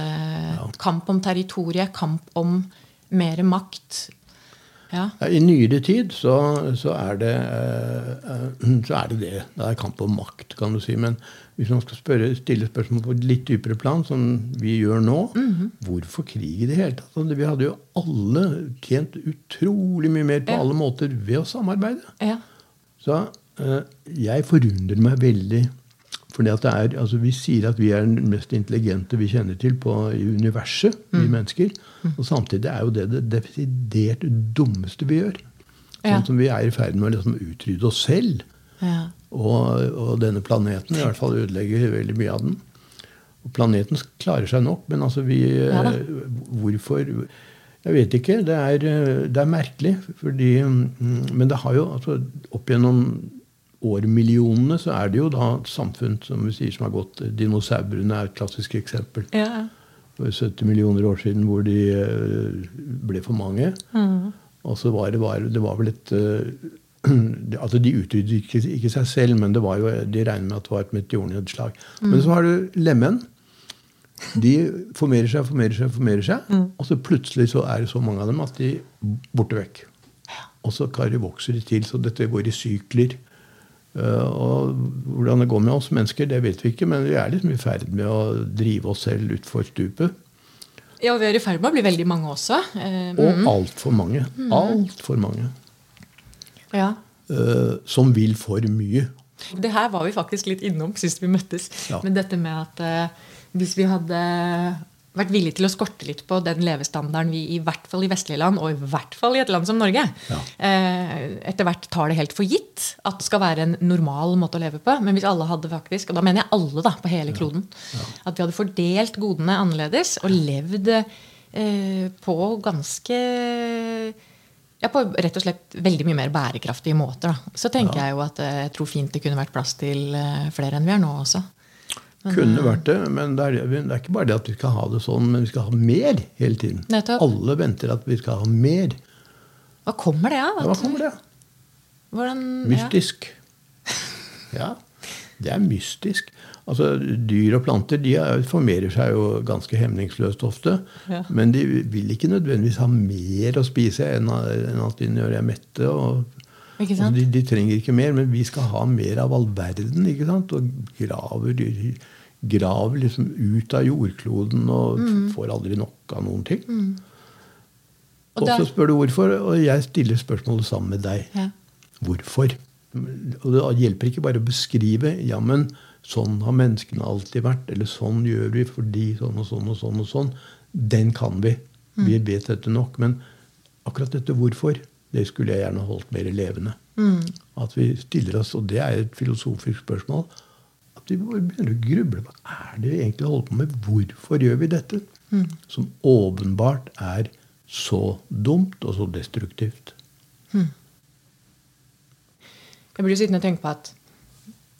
kamp om territoriet, kamp om mer makt. Ja. I nyere tid så, så, er det, eh, så er det det. Det er kamp om makt, kan du si. Men hvis man skal spørre, stille spørsmål på et litt dypere plan, som vi gjør nå Hvorfor krig i det hele tatt? Altså, Vi hadde jo alle tjent utrolig mye mer på Ja. alle måter ved å samarbeide. ja. Så eh, jeg forundrer meg veldig. Fordi at det er, altså Vi sier at vi er den mest intelligente vi kjenner til på, i universet, vi mennesker. Og samtidig er jo det det desidert dummeste vi gjør. Sånn Ja. som vi er i ferd med å liksom utrydde oss selv. ja. Og, og denne planeten i hvert fall ødelegger veldig mye av den. Og planeten klarer seg nok, men altså vi Ja eh, Hvorfor Jeg vet ikke. Det er, eh, det er merkelig. Fordi, mm, men det har jo altså, opp gjennom årmillionene så er det jo da samfunn som vi sier som har gått Dinosaurene er et klassisk eksempel. Ja. For 70 millioner år siden hvor de eh, ble for mange. Og så var det, var, det var vel et eh, altså De utrydde ikke, ikke seg selv, men det var jo, de regner med at det var et meteornedslag. Men så har du lemen. De formerer seg, formerer seg, formerer seg. Og så plutselig så er det så mange av dem at de borte vekk. Og så vokser de til. Så dette går i sykler. Eh, og hvordan det går med oss mennesker, det vet vi ikke, men vi er liksom i ferd med å drive oss selv utfor stupet. ja, og vi er i ferd med å bli veldig mange også. Mm. Og altfor mange. Altfor mange. Ja. eh, som vil for mye. Det her var vi faktisk litt innom sist vi møttes. Ja. Men dette med at eh, hvis vi hadde vært villige til å skorte litt på den levestandarden vi i hvert fall i vestlige land, og i hvert fall i et land som Norge, Ja. eh, etter hvert tar det helt for gitt at det skal være en normal måte å leve på. Men hvis alle hadde faktisk, og da mener jeg alle da, på hele kloden, at vi hadde fordelt godene annerledes og levd eh, på ganske ja, på rett og slett veldig mye mer bærekraftige måter. Da. Så tenker jeg jo at eh, jeg tror fint det kunne vært plass til eh, flere enn vi er nå også. Kunne vært det, men det er, det er ikke bare det at vi skal ha det sånn, men vi skal ha mer hele tiden. Nettopp. Alle venter at vi skal ha mer. Hva kommer det av? Ja, hva kommer det? Hvordan, Mystisk. Ja, det er mystisk. Altså, Dyr og planter de er, formerer seg jo ganske hemningsløst ofte. Ja. Men de vil ikke nødvendigvis ha mer å spise enn at de gjør er mette. og Altså, de, de trenger ikke mer, men vi skal ha mer av all verden. ikke sant? Og graver, graver liksom ut av jordkloden og Mm. får aldri nok av noen ting. Og Og så spør du hvorfor, og jeg stiller spørsmålet sammen med deg. Ja. Hvorfor? Og det hjelper ikke bare å beskrive ja, men sånn har menneskene alltid vært, eller sånn gjør vi fordi sånn og sånn og sånn. og sånn. Den kan vi. Vi vet dette nok. Men akkurat dette hvorfor, det skulle jeg gjerne holdt mer levende. At vi stiller oss, og det er et filosofisk spørsmål, at vi begynner å gruble. Hva er det vi egentlig holder på med? Hvorfor gjør vi dette? Som åpenbart er så dumt og så destruktivt. Jeg blir sittende og tenke på at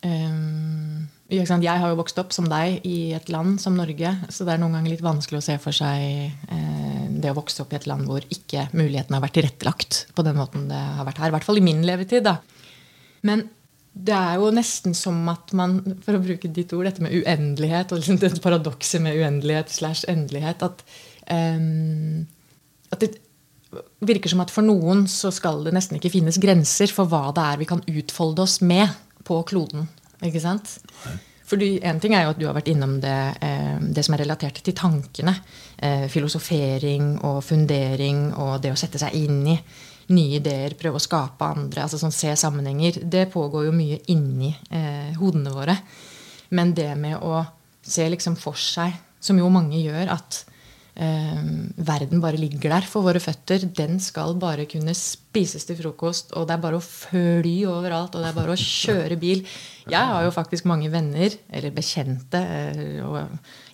sant, Jeg har jo vokst opp som deg i et land som Norge, så det er noen ganger litt vanskelig å se for seg eh, det å vokse opp i et land hvor ikke mulighetene har vært tilrettelagt på den måten det har vært her. I hvert fall i min levetid. da. Men det er jo nesten som at man, for å bruke ditt ord, dette med uendelighet, og liksom det paradokset med uendelighet slash endelighet, at, ehm, at det virker som at for noen så skal det nesten ikke finnes grenser for hva det er vi kan utfolde oss med på kloden. Ikke sant? Fordi En ting er jo at du har vært innom det, eh, det som er relatert til tankene. Eh, filosofering og fundering og det å sette seg inn i nye ideer, prøve å skape andre, altså sånn se sammenhenger. Det pågår jo mye inni eh, hodene våre. Men det med å se liksom for seg, som jo mange gjør, at verden bare ligger der for våre føtter. Den skal bare kunne spises til frokost, og det er bare å fly overalt. Og det er bare å kjøre bil. Jeg har jo faktisk mange venner, eller bekjente, eh, og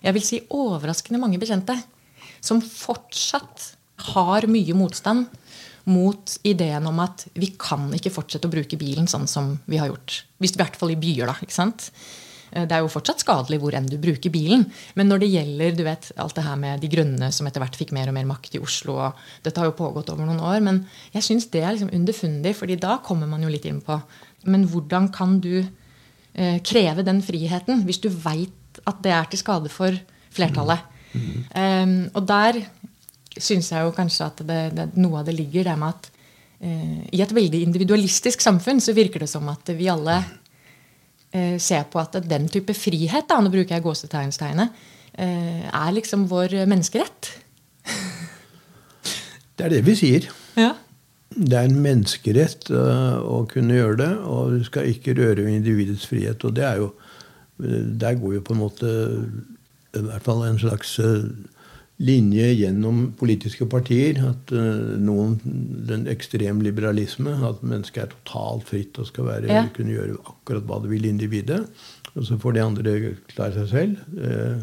jeg vil si overraskende mange bekjente, som fortsatt har mye motstand mot ideen om at vi kan ikke fortsette å bruke bilen sånn som vi har gjort. Hvis, I hvert fall i byer, da. ikke sant? Eh, Det er jo fortsatt skadelig hvor enn du bruker bilen. Men når det gjelder du vet, alt det her med De grønne som etter hvert fikk mer og mer makt i Oslo og Dette har jo pågått over noen år. Men jeg syns det er liksom underfundig, fordi da kommer man jo litt inn på Men hvordan kan du eh, kreve den friheten hvis du veit at det er til skade for flertallet? Um, og der syns jeg jo kanskje at det, det, noe av det ligger det med at eh, i et veldig individualistisk samfunn så virker det som at vi alle ser på at den type frihet, da, nå bruker jeg gåsetegnstegnet, eh, er liksom vår menneskerett. Det er det vi sier. Ja. Det er en menneskerett øh, å kunne gjøre det, og du skal ikke røre ved individets frihet. Og det er jo Der går jo på en måte i hvert fall en slags linje gjennom politiske partier. At øh, noen Den ekstrem liberalisme, at mennesket er totalt fritt og skal være, Ja. kunne gjøre akkurat hva det vil individet. Og så får de andre klare seg selv. Eh,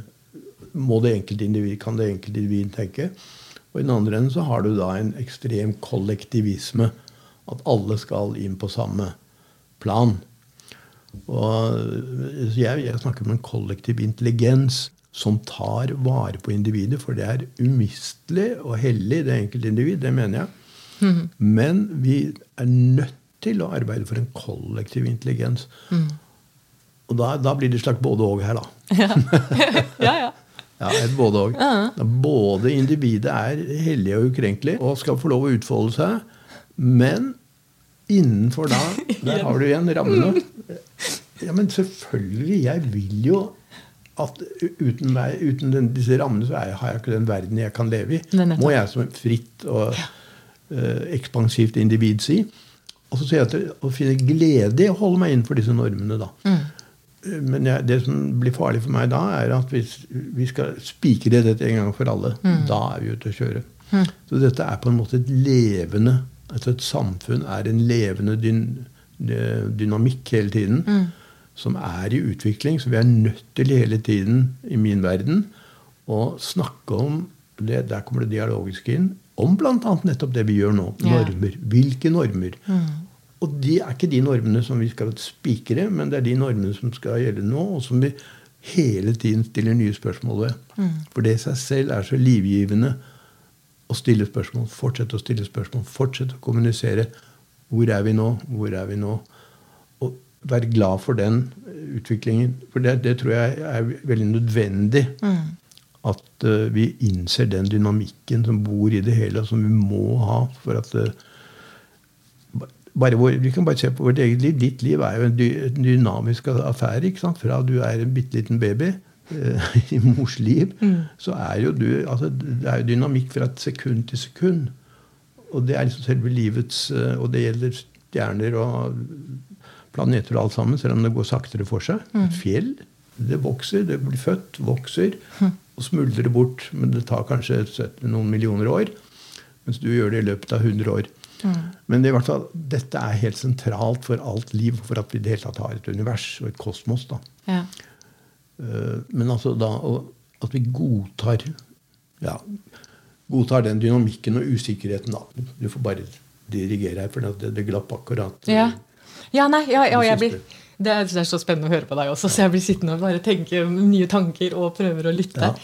må det enkelte individ, kan det enkelte individ tenke. Og i den andre enden så har du da en ekstrem kollektivisme. At alle skal inn på samme plan. Og jeg, jeg snakker om en kollektiv intelligens som tar vare på individet, for det er umistelig og hellig, det enkelte individ. Det mener jeg. Mm. Men vi er nødt til å arbeide for en kollektiv intelligens. Mm. Og da, da, blir det et slags både-og her, da. Ja, ja. ja. ja et både-og. Ja. Både individet er hellig og ukrenkelig og skal få lov å utfolde seg, men innenfor da Der har du igjen rammene. Ja, men selvfølgelig. Jeg vil jo at uten, meg, uten den, disse rammene så jeg, har jeg ikke den verden jeg kan leve i. Må jeg som et fritt og ja. uh, ekspansivt individ si. Og så sier jeg at å finne glede i å holde meg innenfor disse normene. da. Mm. Eh, men jeg, det som blir farlig for meg da, er at hvis vi skal spikre dette en gang for alle, mm. da er vi ute å kjøre. Mm. Så dette er på en måte et levende altså Et samfunn er en levende dyn, dynamikk hele tiden. Som er i utvikling. Så vi er nødt til hele tiden, i min verden, å snakke om det, Der kommer det dialogiske inn. Om bl.a. nettopp det vi gjør nå. Normer. Hvilke normer? Mm. Og de er ikke de normene som vi skal spikre, men det er de normene som skal gjelde nå, og som vi hele tiden stiller nye spørsmål ved. Mm. For det i seg selv er så livgivende å stille spørsmål. Fortsette å stille spørsmål. Fortsette å kommunisere. Hvor er vi nå? Hvor er vi nå? Være glad for den utviklingen. For det, det tror jeg er veldig nødvendig. Mm. At uh, vi innser den dynamikken som bor i det hele, og som vi må ha for at uh, vår, Vi kan bare se på vårt eget liv. Ditt liv er jo en, dy, en dynamisk affære. ikke sant? Fra du er en bitte liten baby uh, i mors liv, mm. så er jo du altså, Det er jo dynamikk fra et sekund til sekund. Og det er liksom selve livets Og det gjelder stjerner og planeter og alt sammen, selv om det går saktere for seg. Mm. Et fjell. Det vokser, det blir født, vokser mm. og smuldrer bort. Men det tar kanskje noen millioner år. Mens du gjør det i løpet av 100 år. Mm. Men det i hvert fall, dette er helt sentralt for alt liv, for at vi i det hele tatt har et univers og et kosmos. da. Ja. Uh, men altså da at vi godtar ja, godtar den dynamikken og usikkerheten. da. Du får bare dirigere her, for det, det glapp akkurat. Ja. Ja, nei, ja, ja jeg blir, det er, det er, så spennende å høre på deg også, så jeg blir sittende og bare tenke nye tanker og prøver å lytte. Ja.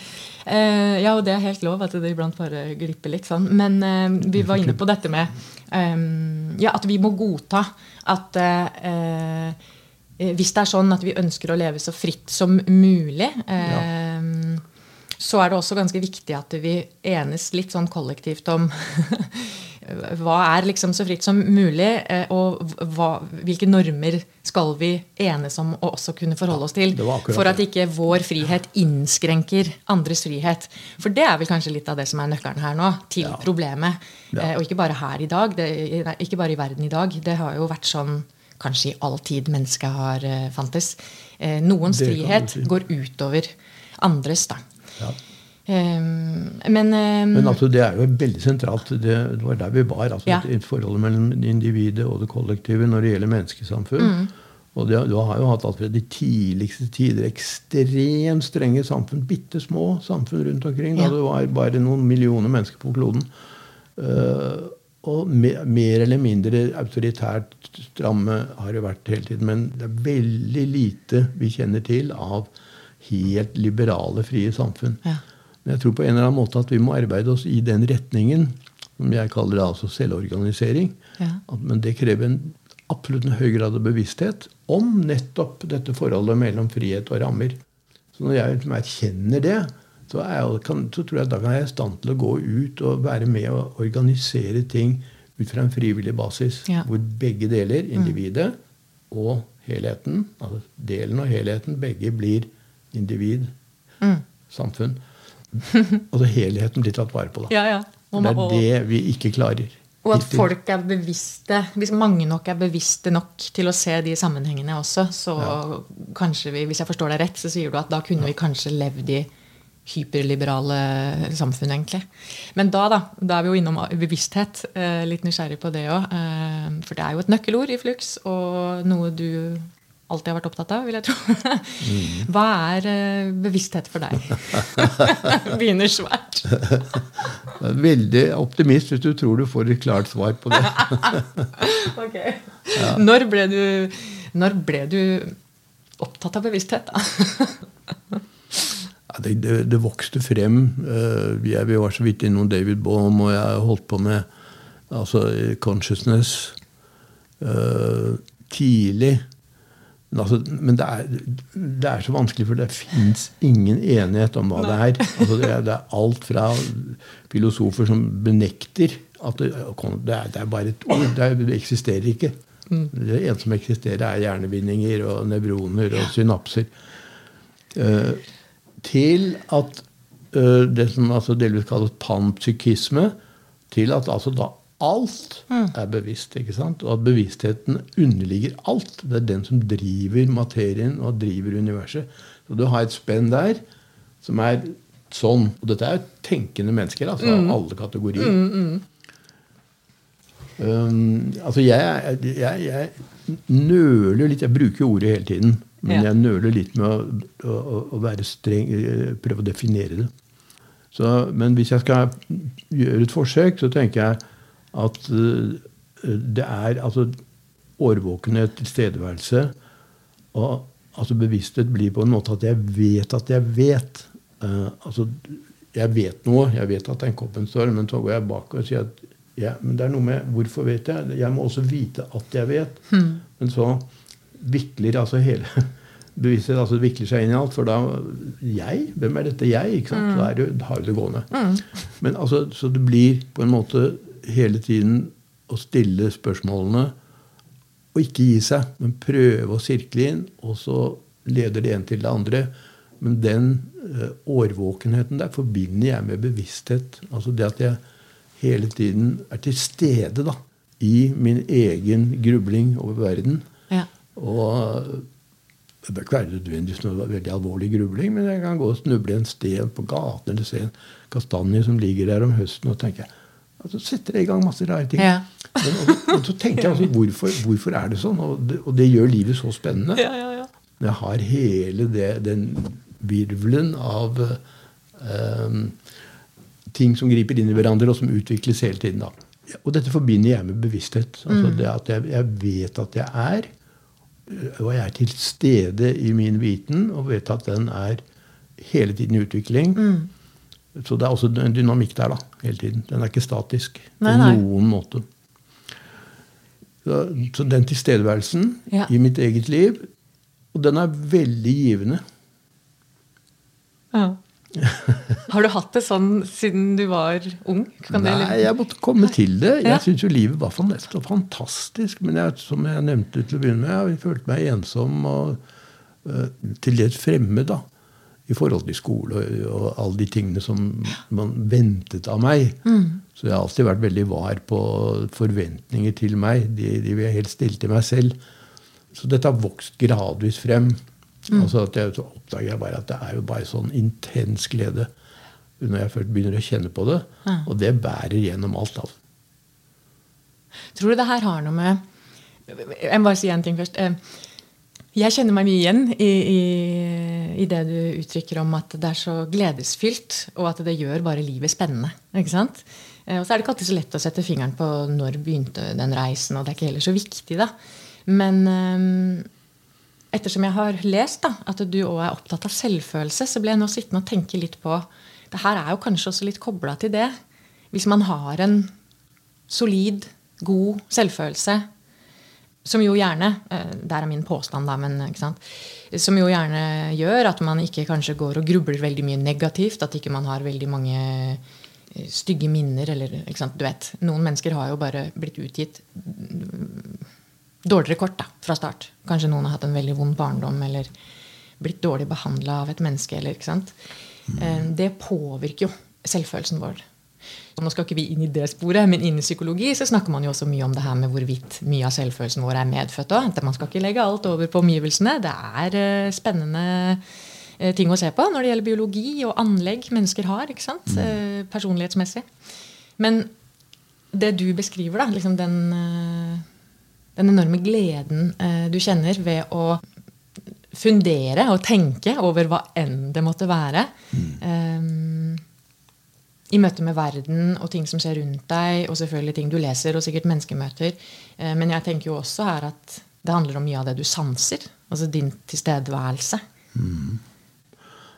Uh, ja, og det er helt lov at det iblant bare glipper litt sånn. Men uh, vi var inne på dette med um, ja, at vi må godta at uh, hvis det er sånn at vi ønsker å leve så fritt som mulig, ja. så er det også ganske viktig at vi enes litt sånn kollektivt om hva er liksom så fritt som mulig, eh, og hva, hvilke normer skal vi enes om å også kunne forholde oss til? For at ikke vår frihet innskrenker andres frihet. For det er vel kanskje litt av det som er nøkkelen her nå, til ja. problemet. Ja. Eh, og ikke bare her i dag, det, ikke bare i verden i dag. Det har jo vært sånn kanskje i all tid mennesket har uh, fantes. Noens frihet si. går utover andres, da. Ja. Um, men, um, men altså, det er jo veldig sentralt. Det, var der vi var. altså ja. et, et forhold mellom individet og det kollektive når det gjelder menneskesamfunn. Mm. Og det, du har jo hatt alt fra de tidligste tider ekstremt strenge samfunn. Bitte små samfunn rundt omkring. Ja. Da det var bare noen millioner mennesker på kloden. Uh, og mer, mer eller mindre autoritært stramme har det vært hele tiden. Men det er veldig lite vi kjenner til av helt liberale, frie samfunn. Ja. Men jeg tror på en eller annen måte at vi må arbeide oss i den retningen, som jeg kaller det altså selvorganisering. Ja. At, men det krever en absolutt en høy grad av bevissthet om nettopp dette forholdet mellom frihet og rammer. Så når jeg erkjenner det, så, jeg, kan, så tror jeg da kan jeg i stand til å gå ut og være med og organisere ting ut fra en frivillig basis. Ja. Hvor begge deler, mm. individet og helheten, altså delen og helheten, begge blir individ, mm. samfunn. altså helheten blir tatt vare på. Da. Ja, ja. Og, det er det vi ikke klarer. Og at folk er bevisste, hvis mange nok er bevisste nok til å se de sammenhengene også, så ja. kanskje vi, hvis jeg forstår deg rett, så sier du at da kunne ja. vi kanskje levd i hyperliberale samfunn, egentlig. Men da, da, da er vi jo innom bevissthet. Eh, litt nysgjerrig på det òg. Eh, for det er jo et nøkkelord i Flux, og noe du alltid har vært opptatt av, vil jeg tro. Mm. Hva er uh, bevissthet for deg? Begynner svært. Veldig optimist hvis du tror du får et klart svar på det. ok. Ja. Når ble du Når ble du opptatt av bevissthet, da? ja, det, det, det, vokste frem. Uh, jeg, vi var så vidt innom David Baum, og jeg holdt på med altså, consciousness uh, tidlig. Men, altså, men det, er, det, er, så vanskelig, for det fins ingen enighet om hva Nei. det er. Altså, det, er. det, er. alt fra filosofer som benekter at det, det er, er, bare et ord. Det, eksisterer ikke. Mm. Det eneste som eksisterer, er hjernebindinger og nevroner og synapser. Uh, til at uh, det som altså delvis kalles panpsykisme, til at altså da alt er bevisst. ikke sant? Og at bevisstheten underligger alt. Det er den som driver materien og driver universet. Så du har et spenn der som er sånn. Og dette er jo tenkende mennesker, altså av mm. alle kategorier. Mm, mm. Um, altså jeg, jeg, jeg, nøler litt Jeg bruker ordet hele tiden. Men ja. jeg nøler litt med å, å, å, være streng, prøve å definere det. Så, men hvis jeg skal gjøre et forsøk, så tenker jeg at uh, det er altså årvåkenhet, tilstedeværelse og altså bevissthet blir på en måte at jeg vet at jeg vet. Uh, altså, jeg vet noe. Jeg vet at den koppen står, men så går jeg bak og sier at ja, men det er noe med Hvorfor vet jeg? Jeg må også vite at jeg vet. Mm. Men så vikler altså hele bevissthet altså vikler seg inn i alt. For da Jeg? Hvem er dette jeg? ikke sant? Mm. Da, det, har du det gående. Mm. Men altså, Så det blir på en måte hele tiden å stille spørsmålene og ikke gi seg, men prøve å sirkle inn, og så leder det ene til det andre. Men den uh, årvåkenheten der forbinder jeg med bevissthet. Altså det at jeg hele tiden er til stede da, i min egen grubling over verden. Ja. Og det bør ikke være nødvendigvis noe veldig alvorlig grubling, men jeg kan gå og snuble en sten på gaten eller se en kastanje som ligger der om høsten, og tenke og så setter det i gang masse rare ting. Ja. Men, og, og, så tenker jeg altså, hvorfor, hvorfor, er det sånn? Og det, og det gjør livet så spennende. Ja, ja, jeg har hele det, den virvelen av um, ting som griper inn i hverandre, og som utvikles hele tiden. da. Og dette forbinder jeg med bevissthet. Altså mm. det at jeg, jeg, vet at jeg er, og jeg er til stede i min viten, og vet at den er hele tiden i utvikling. Mm. Så det er også en dynamikk der da, hele tiden. Den er ikke statisk på noen måte. Så, den tilstedeværelsen ja. i mitt eget liv, og den er veldig givende. Ja. Har du hatt det sånn siden du var ung? Kan Nei, det, jeg måtte komme til det. Jeg ja. syns jo livet var fantastisk. Men jeg, som jeg nevnte til å begynne med, jeg følte meg ensom og uh, til dels fremmed da, i forhold til skole og, og, alle de tingene som man ventet av meg. Mm. Så jeg har alltid vært veldig var på forventninger til meg. De, de vil jeg helst stille til meg selv. Så dette har vokst gradvis frem. Mm. Altså at jeg, så oppdager jeg bare at det er jo bare sånn intens glede når jeg først begynner å kjenne på det. Ja. Og det bærer gjennom alt. Altså. Tror du det her har noe med Jeg må bare si en ting først. Eh, jeg kjenner meg mye igjen i, i, i, det du uttrykker om at det er så gledesfylt, og at det gjør bare livet spennende. ikke sant? Eh, og så er det ikke alltid så lett å sette fingeren på når begynte den reisen, og det er ikke heller så viktig, da. Men um, ettersom jeg har lest da, at du òg er opptatt av selvfølelse, så ble jeg nå sittende og tenke litt på Det her er jo kanskje også litt kobla til det. Hvis man har en solid, god selvfølelse, som jo gjerne eh, Der er min påstand, da, men ikke sant, Som jo gjerne gjør at man ikke kanskje går og grubler veldig mye negativt. At ikke man har veldig mange eh, stygge minner. eller, ikke sant, du vet, Noen mennesker har jo bare blitt utgitt dårligere kort da, fra start. Kanskje noen har hatt en veldig vond barndom eller blitt dårlig behandla av et menneske. Eller, mm. Det påvirker jo selvfølelsen vår. Nå skal ikke vi inn i det sporet, men innen psykologi så snakker man jo også mye om det her med hvorvidt mye av selvfølelsen vår er medfødt òg. Man skal ikke legge alt over på omgivelsene. Det er eh, spennende eh, ting å se på når det gjelder biologi og anlegg mennesker har. ikke sant? Mm. Personlighetsmessig. Men det du beskriver, da, liksom den den enorme gleden eh, du kjenner ved å fundere og tenke over hva enn det måtte være. Mm. Um, I møte med verden og ting som skjer rundt deg, og selvfølgelig ting du leser, og sikkert menneskemøter. Uh, men jeg tenker jo også her at det handler om mye av det du sanser. Altså din tilstedeværelse.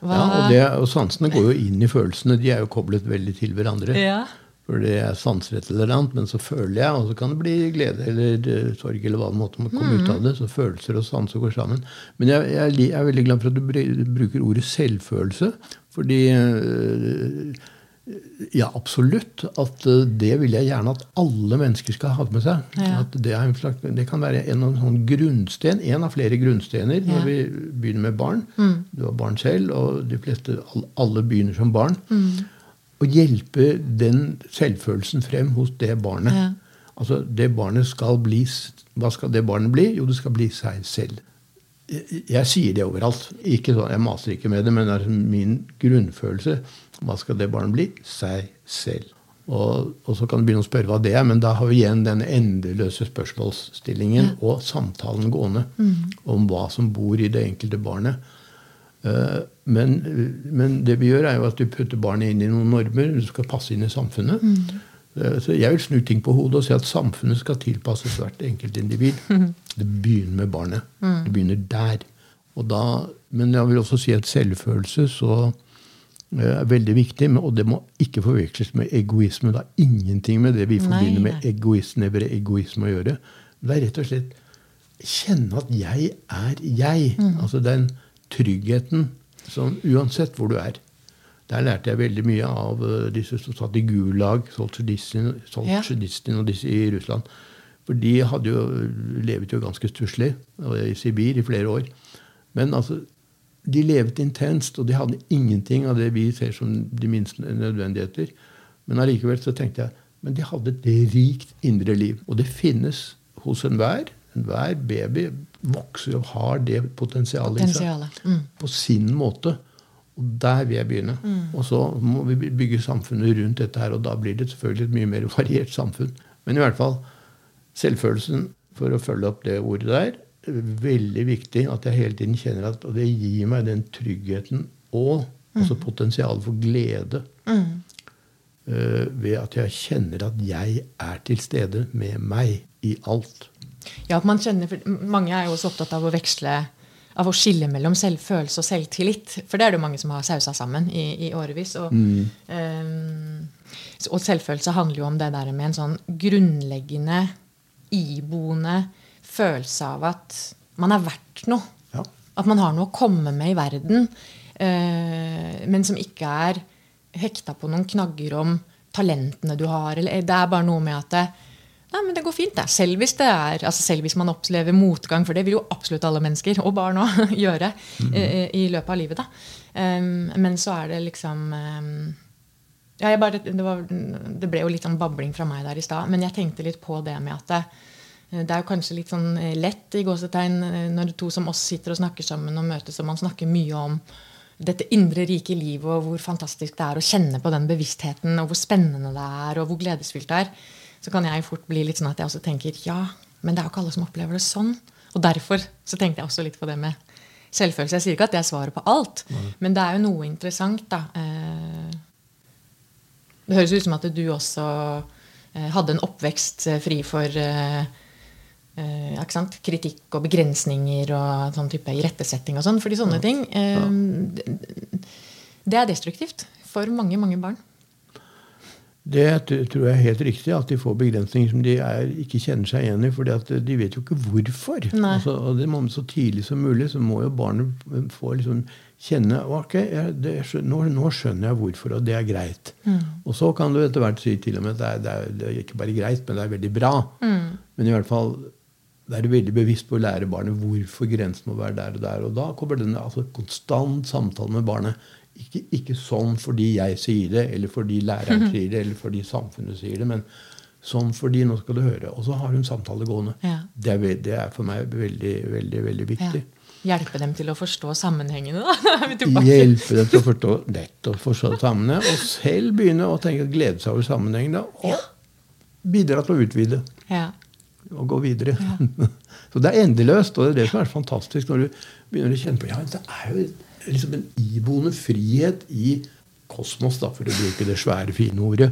Hva, Ja, og, det, og sansene går jo inn i følelsene. De er jo koblet veldig til hverandre. Ja. For det er sanser et eller annet, men så føler jeg, og så kan det bli glede eller eh, sorg, eller hva det måtte komme ut av det. Så følelser og sanser går sammen. Men jeg, jeg, jeg er veldig glad for at du bruker ordet selvfølelse. Fordi eh, Ja, absolutt. At eh, det vil jeg gjerne at alle mennesker skal ha med seg. Ja. At det, er en slags, det kan være en, en sånn grunnsten, en av flere grunnstener når vi begynner med barn. Du har barn selv, og de fleste, alle- begynner som barn. Å hjelpe den selvfølelsen frem hos det barnet. Ja. Altså, det barnet skal bli Hva skal det barnet bli? Jo, det skal bli seg selv. Jeg, jeg sier det overalt. Ikke sånn, jeg maser ikke med det, men det er min grunnfølelse. Hva skal det barnet bli? Seg selv. Og, og så kan du begynne å spørre hva det er, men da har vi igjen den endeløse spørsmålsstillingen og samtalen gående om hva som bor i det enkelte barnet. Eh, Men, men det vi gjør, er jo at vi putter barnet inn i noen normer. Du skal passe inn i samfunnet. Eh, Så jeg vil snu ting på hodet og si at samfunnet skal tilpasses hvert enkelt individ. Det begynner med barnet. Det begynner der. Og da, men jeg vil også si at selvfølelse så er veldig viktig, og det må ikke forveksles med egoisme. Det har ingenting med det vi Nei, forbinder med nei. egoisme, å gjøre. Det er rett og slett kjenne at jeg er jeg. Mm. Altså den tryggheten som uansett hvor du er. Der lærte jeg veldig mye av eh, disse som satt i Gulag, Solzjenitsyn og disse i Russland. For de hadde jo, levet jo ganske stusslig i Sibir i flere år. Men altså, de levde intenst, og de hadde ingenting av det vi ser som de minste nødvendigheter. Men allikevel så tenkte jeg men de hadde et rikt indre liv. Og det finnes hos enhver. Enhver baby vokser og har det potensialet i seg Potensialet. Mm. på sin måte. Og der vil jeg begynne. Og så må vi bygge samfunnet rundt dette her, og da blir det selvfølgelig et mye mer variert samfunn. Men i hvert fall selvfølelsen, for å følge opp det ordet der, veldig viktig at jeg hele tiden kjenner at Og det gir meg den tryggheten og også potensialet for glede. eh, ved at jeg kjenner at jeg er til stede med meg i alt. Ja, at man kjenner, Mange er jo også opptatt av å veksle av å skille mellom selvfølelse og selvtillit. For det er det jo mange som har sausa sammen i, i årevis. Og, mm. um, og selvfølelse handler jo om det der med en sånn grunnleggende, iboende følelse av at man er verdt noe. Ja. At man har noe å komme med i verden, eh, men som ikke er hekta på noen knagger om talentene du har. Eller, det er bare noe med at det, Nei, men det går fint, det. Selv hvis, det er, altså selv hvis man opplever motgang, for det vil jo absolutt alle mennesker, og barn òg, gjøre eh, i løpet av livet. da. Men så er det liksom ja, jeg bare, det, var, det ble jo litt sånn babling fra meg der i stad, men jeg tenkte litt på det med at det, det er jo kanskje litt sånn eh, lett i gåsetegn eh, når to som oss sitter og snakker sammen og møtes, og man snakker mye om dette indre, rike livet, og hvor fantastisk det er å kjenne på den bevisstheten, og hvor spennende det er, og hvor gledesfylt det er. Så kan jeg fort bli litt sånn at jeg også tenker ja, men det er jo ikke alle som opplever det sånn. Og derfor så tenkte jeg også litt på det med selvfølelse. Jeg sier ikke at det er svaret på alt, men det er jo noe interessant, da. Eh, Det høres ut som at du også eh, hadde en oppvekst eh, fri for sant? kritikk og begrensninger og sånn type irettesetting og sånn. Fordi sånne ting uh, det- er destruktivt for mange, mange barn. Det tror jeg er helt riktig, at de får begrensninger som de er, ikke kjenner seg igjen i. For de vet jo ikke hvorfor. Altså, og det må man Så tidlig som mulig så må jo barnet få liksom kjenne ok, jeg, det, nå, nå skjønner jeg hvorfor, og det er greit. Og så kan du etter hvert si til og med at det er, det, er, det er ikke bare greit, men det er veldig bra. Men i hvert fall da er du veldig bevisst på å lære barnet hvorfor grensen må være der og der. Og da kommer den altså, konstant samtale med barnet. Ikke, ikke sånn fordi jeg sier det, eller fordi læreren sier det, eller fordi samfunnet sier det, men sånn fordi nå skal du høre. Og så har hun samtale gående. Ja. Det, er, det er for meg veldig, veldig, veldig Ja. viktig. Hjelpe dem til å forstå sammenhengene, da. Hjelpe dem til å forstå, nettopp forstå sammenhengene. og selv begynne å tenke glede seg over sammenhengene. Og og bidra til å utvide. Ja. Og gå videre. Så det er endeløst, og det er det som er fantastisk når du begynner å kjenne på ja, det er jo liksom en iboende frihet i kosmos, da, for å bruke det svære, fine ordet.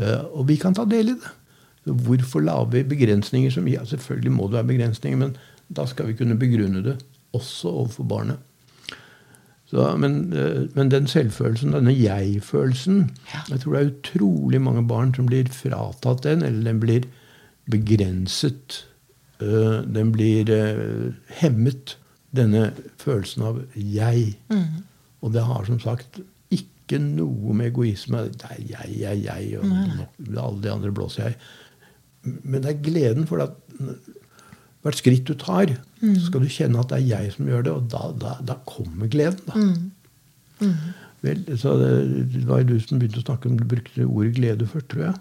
Eh, og vi kan ta del i det. Så hvorfor lage vi begrensninger som ja, Selvfølgelig må det være begrensninger, men da skal vi kunne begrunne det også overfor barnet. Så, men, uh, men, den selvfølelsen, denne jeg-følelsen Ja. Jeg tror det er utrolig mange barn som blir fratatt den, eller den blir begrenset. øh, Den blir øh, hemmet, denne følelsen av jeg. Og det har som sagt ikke noe med egoisme Det er jeg, jeg, jeg, og Nei. alle de andre blåser jeg. Men det er gleden for at hvert skritt du tar, så skal du kjenne at det er jeg som gjør det, og da, da, da kommer gleden. da. Vel, så det, det var jo du som begynte å snakke om du brukte ordet glede først, tror jeg.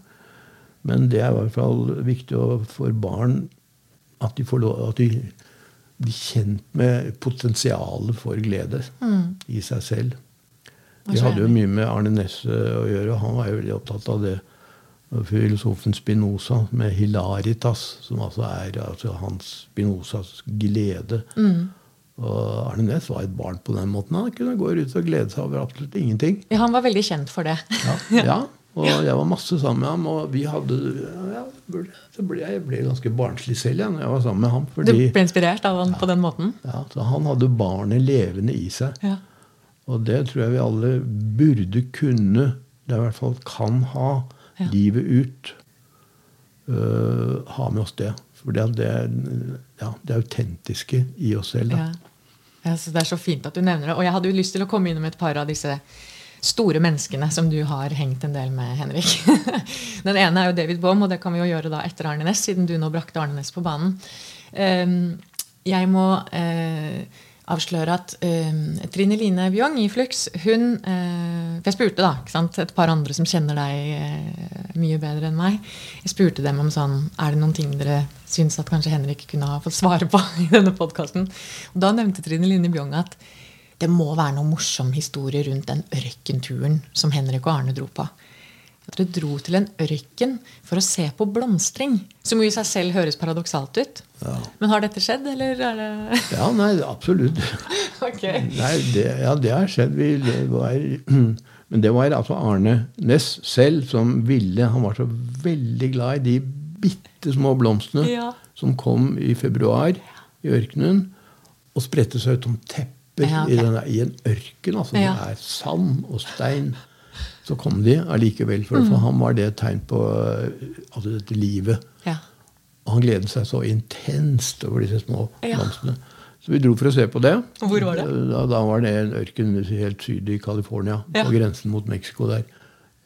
Men det er i hvert fall viktig for barn at de får lov, at de blir kjent med potensialet for glede i seg selv. Vi hadde jo mye med Arne Nesse å gjøre, han var jo veldig opptatt av det. Filosofen Spinoza med hilaritas, som altså er altså hans Spinozas glede. Og Arne Næss var et barn på den måten. Han kunne gå ut og glede seg over absolutt ingenting. Ja, han var veldig kjent for det. Ja, ja, og jeg var masse sammen med ham, og vi hadde ja, Så ble jeg ble ganske barnslig selv jeg, når jeg var sammen med ham. Du ble inspirert av han på den måten? ja, så han hadde barnet levende i seg. Ja. Og det tror jeg vi alle burde kunne, det er i hvert fall kan ha, Ja. livet ut. Uh, ha med oss det. For det, det, ja, det autentiske i oss selv. Da. Ja. Ja, så det er så fint at du nevner det. Og jeg hadde jo lyst til å komme innom et par av disse store menneskene som du har hengt en del med, Henrik. Den ene er jo David Baum, og det kan vi jo gjøre da etter Arne Næss, siden du nå brakte Arne Næss på banen. Ehm, Jeg må eh, avsløre at eh, Trine Line Bjong i Flux hun, eh, For jeg spurte da, ikke sant, et par andre som kjenner deg eh, mye bedre enn meg. Jeg spurte dem om sånn Er det noen ting dere syns at kanskje Henrik kunne ha fått svare på i denne podkasten? Da nevnte Trine Line Bjong at det må være noen morsom historie rundt den ørkenturen som Henrik og Arne dro på. At dere dro til en ørken for å se på blomstring. Som jo i seg selv høres paradoksalt ut. Ja. Men har dette skjedd, eller er det Ja, nei, absolutt. okay. Nei, det, ja, det har skjedd. Vi var, men det var altså Arne Næss selv som ville Han var så veldig glad i de bitte små blomstene Ja. som kom i februar i ørkenen og spredte seg ut som tepper Ja, okay. i, denne, i en ørken. Altså Ja. det er sand og stein. Så kom de allikevel, for Mm. for ham var det et tegn på eh, altså dette livet. Ja. Og han gledet seg så intenst over disse små blomstene. Så vi dro for å se på det. Hvor var det? Da, da var det en ørken helt syd i California, på grensen mot Mexico der.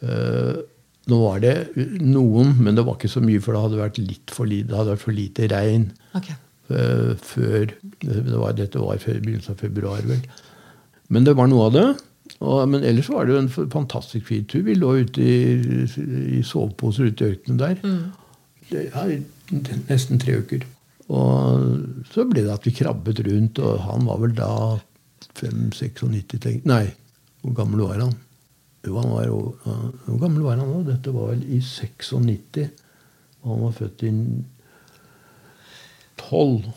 Uh, nå var det noen, men det var ikke så mye, for det hadde vært litt for lite, det hadde vært for lite regn Ok. Eh, før det var, Dette var før begynnelsen av februar, vel. Men det var noe av det. Og, men ellers var det jo en fantastisk fin tur. Vi lå ute i, i soveposer ute i ørkenen der. Det, ja, nesten tre uker. Og så ble det at vi krabbet rundt, og han var vel da 5-96 tenk- Nei, hvor gammel var han? Jo, han var, hvor gammel var han da? Dette var vel i 96. Og han var født i 12.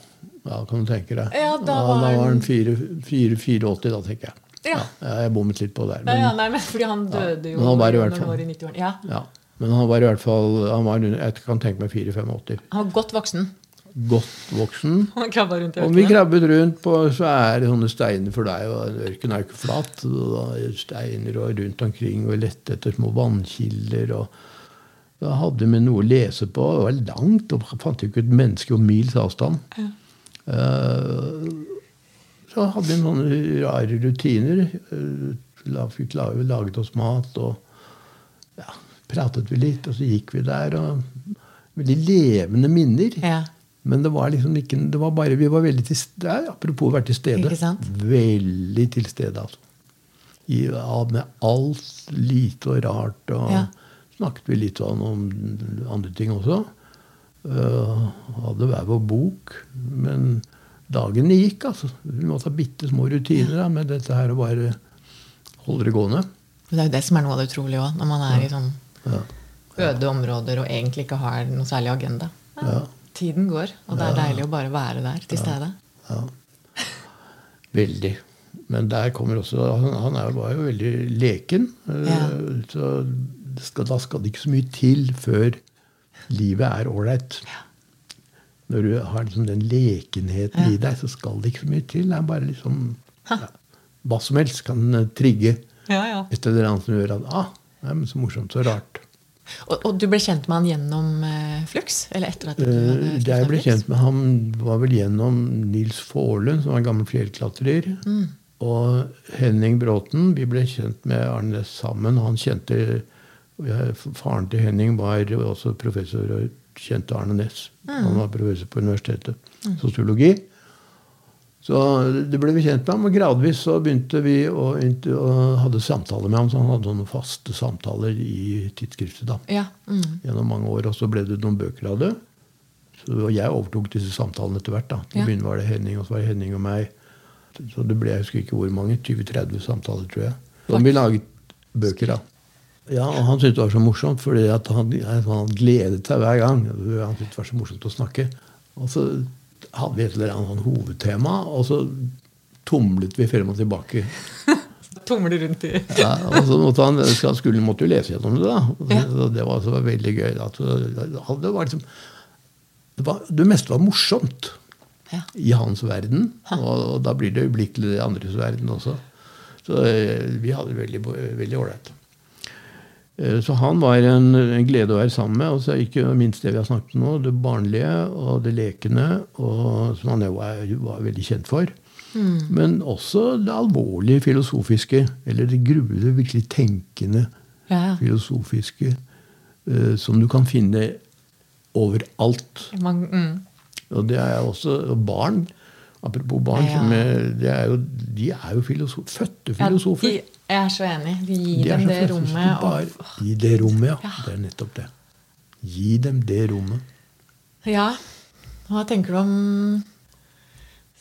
Ja, kan du tenke deg. Ja, da da var var han- han 4-84, da, tenker jeg. Ja. Ja, jeg bommet litt på det der. Men, ja, nei, men fordi han døde jo han var i når han var i 90-årene. Ja. ja. men han var i hvert fall han var, Jeg kan tenke meg 84-85. Han var godt voksen. Godt voksen. Han krabba rundt i Og vi krabbet rundt på svære sånne steiner, for deg. og ørkenen er jo ikke flat. og er det Steiner og rundt omkring og lette etter små vannkilder. og Da hadde vi noe å lese på. Det var langt, og fant jo ikke et menneske om mils avstand. Eh, så hadde vi noen rare rutiner. Fikk la- laget oss mat, og ja, pratet vi litt, og så gikk vi der. og Veldig levende minner. Ja. Men det var liksom ikke det var bare, Vi var veldig til stede. Apropos å være til stede. Veldig til stede, altså. I, med alt lite og rart. Og Ja. Snakket vi litt sånn om andre ting også. Uh, hadde hver vår bok. Men dagene gikk, altså. Vi måtte ha bitte små rutiner da, med dette her og bare holde det gående. Det er jo det som er noe av det utrolige òg, når man er i sånn Ja. øde områder og egentlig ikke har noe særlig agenda. Ja. Tiden går, og det er deilig å bare være der til stede. Ja. Veldig. Men der kommer også Han, han var jo veldig leken. Uh, Ja. Så skal, da skal det ikke så mye til før livet er ålreit. Når du har liksom den lekenheten i deg, så skal det ikke så mye til. Det er bare liksom ja, Hva som helst kan eh, trigge Ja, ja. et eller annet som gjør at ah, det er så morsomt, så rart. Og, og du ble kjent med han gjennom eh, Flux? Eller etter at du hadde Eh, Jeg ble kjent med ham var vel gjennom Nils Faarlund, som var en gammel fjellklatrer. Og Henning Bråten. Vi ble kjent med Arne sammen. Han kjente Faren til Henning var også professor og kjente Arne Næss. Han var professor på universitetet. Sosiologi. Så det ble vi kjent med ham, og gradvis så begynte vi å, å hadde samtaler med ham. Så han hadde noen faste samtaler i tidsskriftet. da Ja. Mm. gjennom mange år. Og så ble det noen bøker av det. Så jeg overtok disse samtalene etter hvert. da. Til Ja. begynne var det Henning, og så var det Henning og meg. Så det ble jeg husker ikke hvor mange, 20-30 samtaler, tror jeg. Så vi laget bøker, da. Ja, og han syntes det var så morsomt, fordi at han, han gledet seg hver gang. Han syntes det var så morsomt å snakke. Og så hadde vi et eller annet sånn hovedtema, og så tumlet vi frem og tilbake. Tumler rundt i Ja, og så måtte han, skulle, måtte jo lese gjennom det, da. Ja. Det var, så var veldig gøy. Det var liksom det, var, det meste var morsomt Ja. i hans verden. Og, og da blir det øyeblikkelig det andres verden også. Så eh, vi hadde det veldig ålreit. Eh, Så han var en, en glede å være sammen med. Og så ikke minst det vi har snakket om nå, det barnlige og det lekende, og, som han jo var, var veldig kjent for. Men også det alvorlige filosofiske, eller det gruede, virkelig tenkende Ja, ja. filosofiske, Uh, som du kan finne overalt. Man, mm. Og det er også barn. Apropos barn, Ja. som er, det er jo, de er jo filosof, fødte Ja, de, jeg er så enig. Gir De dem det rommet. Bare, Og, Gi det rommet, ja. Ja. Det er nettopp det. Gi dem det rommet. ja. Hva tenker du om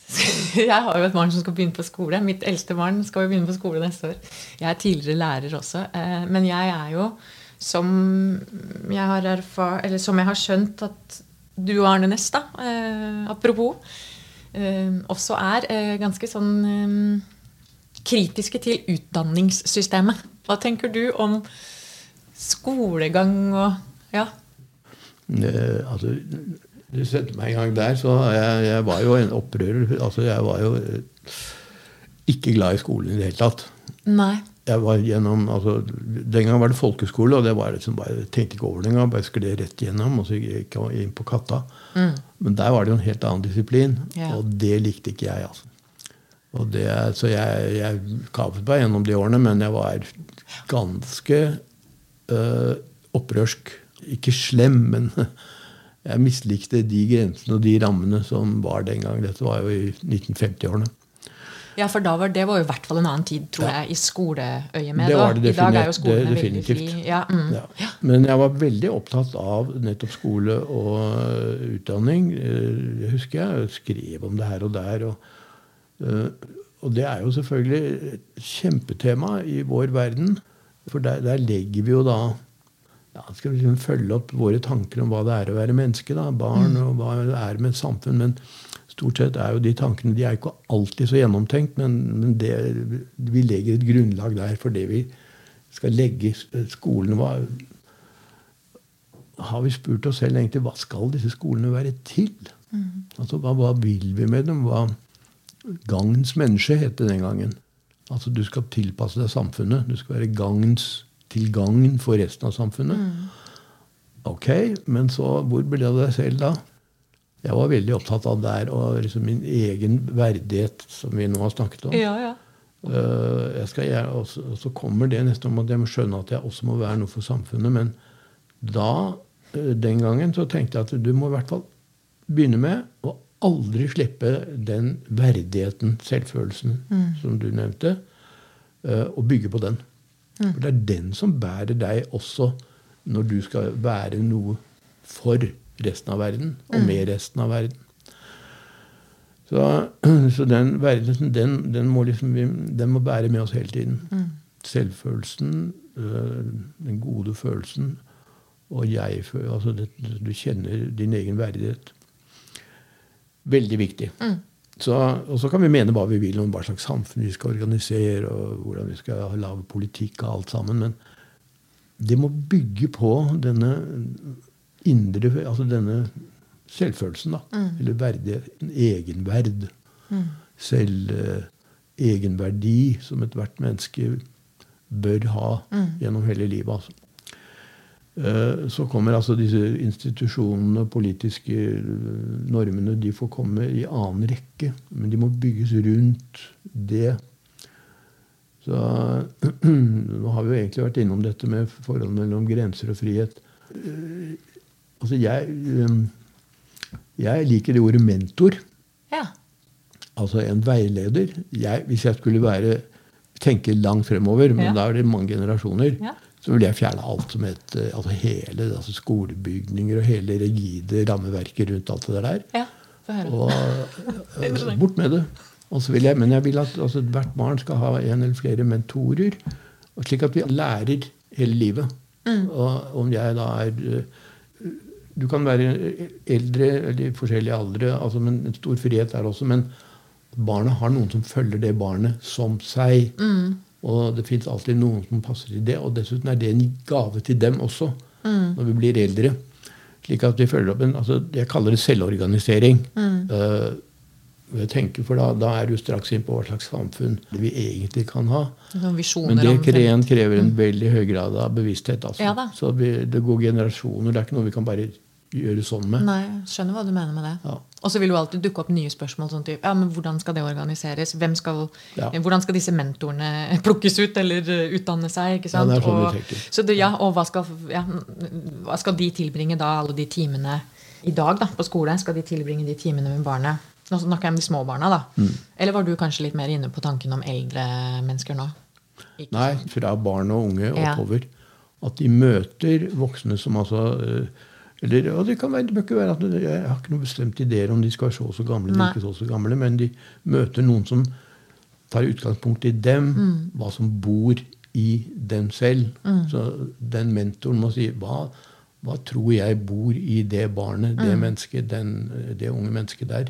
Jeg har jo et barn som skal begynne på skole. Mitt eldste barn skal jo begynne på skole neste år. Jeg er tidligere lærer også. eh, Men jeg er jo, som jeg har erfar eller som jeg har skjønt at du og Arne Næss, da, eh, apropos, eh, også er ganske sånn kritiske til utdanningssystemet. Hva tenker du om skolegang og Ja. Eh, altså, du sendte meg en gang der, så jeg, jeg var jo en opprører. Altså, jeg var jo eh, ikke glad i skolen i det hele tatt. Nei. Jeg var gjennom, altså, Den gang var det folkeskole, og det var liksom bare, jeg tenkte ikke over det engang. Bare skled rett gjennom, og så gikk jeg inn på Katta. Men der var det jo en helt annen disiplin, Ja. og det likte ikke jeg. altså. Og det, så jeg, jeg kapet meg gjennom de årene, men jeg var ganske øh, opprørsk. Ikke slem, men jeg mislikte de grensene og de rammene som var den gang. Dette var jo i 1950-årene. Ja, for da var, det var jo i hvert fall en annen tid, tror Ja. jeg, i skoleøyemed. Det var det definitivt- det definitivt. Ja, mm. Ja. Men jeg var veldig opptatt av nettopp skole og øh, utdanning. Eh, Jeg husker jeg skrev om det her og der. Og, og det er jo selvfølgelig et kjempetema i vår verden. For der, der legger vi jo da ja, skal vi liksom følge opp våre tanker om hva det er å være menneske. da, Barn og hva det er med samfunn. Men stort sett er jo de tankene de er ikke alltid så gjennomtenkt, men, men det, vi legger et grunnlag der for det vi skal legge skolen. Hva, har vi spurt oss selv egentlig hva skal disse skolene være til? Altså, hva, hva vil vi med dem? Hva, Gagnens menneske het det den gangen. Altså Du skal tilpasse deg samfunnet. Du skal være gagnens, til gagn for resten av samfunnet. Ok, men så hvor ble det av deg selv da? Jeg var veldig opptatt av der og liksom min egen verdighet, som vi nå har snakket om. ja, ja. Eh, jeg skal gjøre, og så- og så kommer det nesten om at jeg må skjønne at jeg også må være noe for samfunnet. Men da, eh, den gangen, så tenkte jeg at du må i hvert fall begynne med å aldri slippe den verdigheten, selvfølelsen, som du nevnte, eh, og bygge på den. For det er den som bærer deg også når du skal være noe for resten av verden, og med resten av verden. Så, så den verdigheten, den, den, må liksom, den må bære med oss hele tiden. Selvfølelsen, øh, den gode følelsen, og jeg altså det, Du kjenner din egen verdighet. Veldig viktig. Så, og så kan vi mene hva vi vil om hva slags samfunn vi skal organisere, og hvordan vi skal lage politikk og alt sammen, men det må bygge på denne indre Altså denne selvfølelsen, da. Eller verdighet. Egenverd. Selv eh, egenverdi som ethvert menneske bør ha gjennom hele livet. altså. Eh, Så kommer altså disse institusjonene, politiske eh, normene, de får komme i annen rekke. Men de må bygges rundt det. Så nå har vi jo egentlig vært innom dette med forholdet mellom grenser og frihet. Eh, Altså, jeg, jeg liker det ordet mentor. Ja. Altså en veileder. Jeg, hvis jeg skulle være, tenke langt fremover, men Ja. da er det mange generasjoner, Ja. Så ville jeg fjerne alt som het eh, altså hele altså skolebygninger og hele rigide rammeverket rundt alt det der. ja. Og eh, bort med det. Jeg, men jeg vil at altså, hvert barn skal ha en eller flere mentorer, slik at vi lærer hele livet. Og om jeg da er eh, Du kan være eldre eller forskjellige aldre, altså, men en stor frihet der også. Men barnet har noen som følger det barnet som seg. Og det fins alltid noen som passer til det. Og dessuten er det en gave til dem også, når vi blir eldre. Slik at vi følger opp en, altså Jeg kaller det selvorganisering. Eh, jeg tenker, for da, da er du straks inn på hva slags samfunn vi egentlig kan ha. Men det krever, kre- krever en veldig høy grad av bevissthet. Altså. Ja. Så vi, det går generasjoner. Det er ikke noe vi kan bare gjøre sånn med. Nei, skjønner hva du mener med det. Ja. Og så vil jo alltid dukke opp nye spørsmål. sånn typ, ja, men Hvordan skal det organiseres? Hvem skal, Ja. eh, Hvordan skal disse mentorene plukkes ut eller eh, utdanne seg? ikke Ja, sant? det er sånn vi og, tenker. så det, ja, og hva skal, ja, hva skal de tilbringe da, alle de timene i dag da, på skole? Skal de tilbringe de timene med barnet? Nå snakker jeg om de små barna. da. Mm. Eller var du kanskje litt mer inne på tanken om eldre mennesker nå? Ikke Nei, fra barn og unge Ja. oppover. At de møter voksne som altså eh, eller, og det, kan være, det bør ikke være at Jeg har ikke noen bestemte ideer om de skal være så og så gamle, Nei. ikke så og så gamle, men de møter noen som tar utgangspunkt i dem, Mm. hva som bor i dem selv. Så den mentoren må si hva, hva tror jeg bor i det barnet, det Mm. mennesket, den, det unge mennesket der?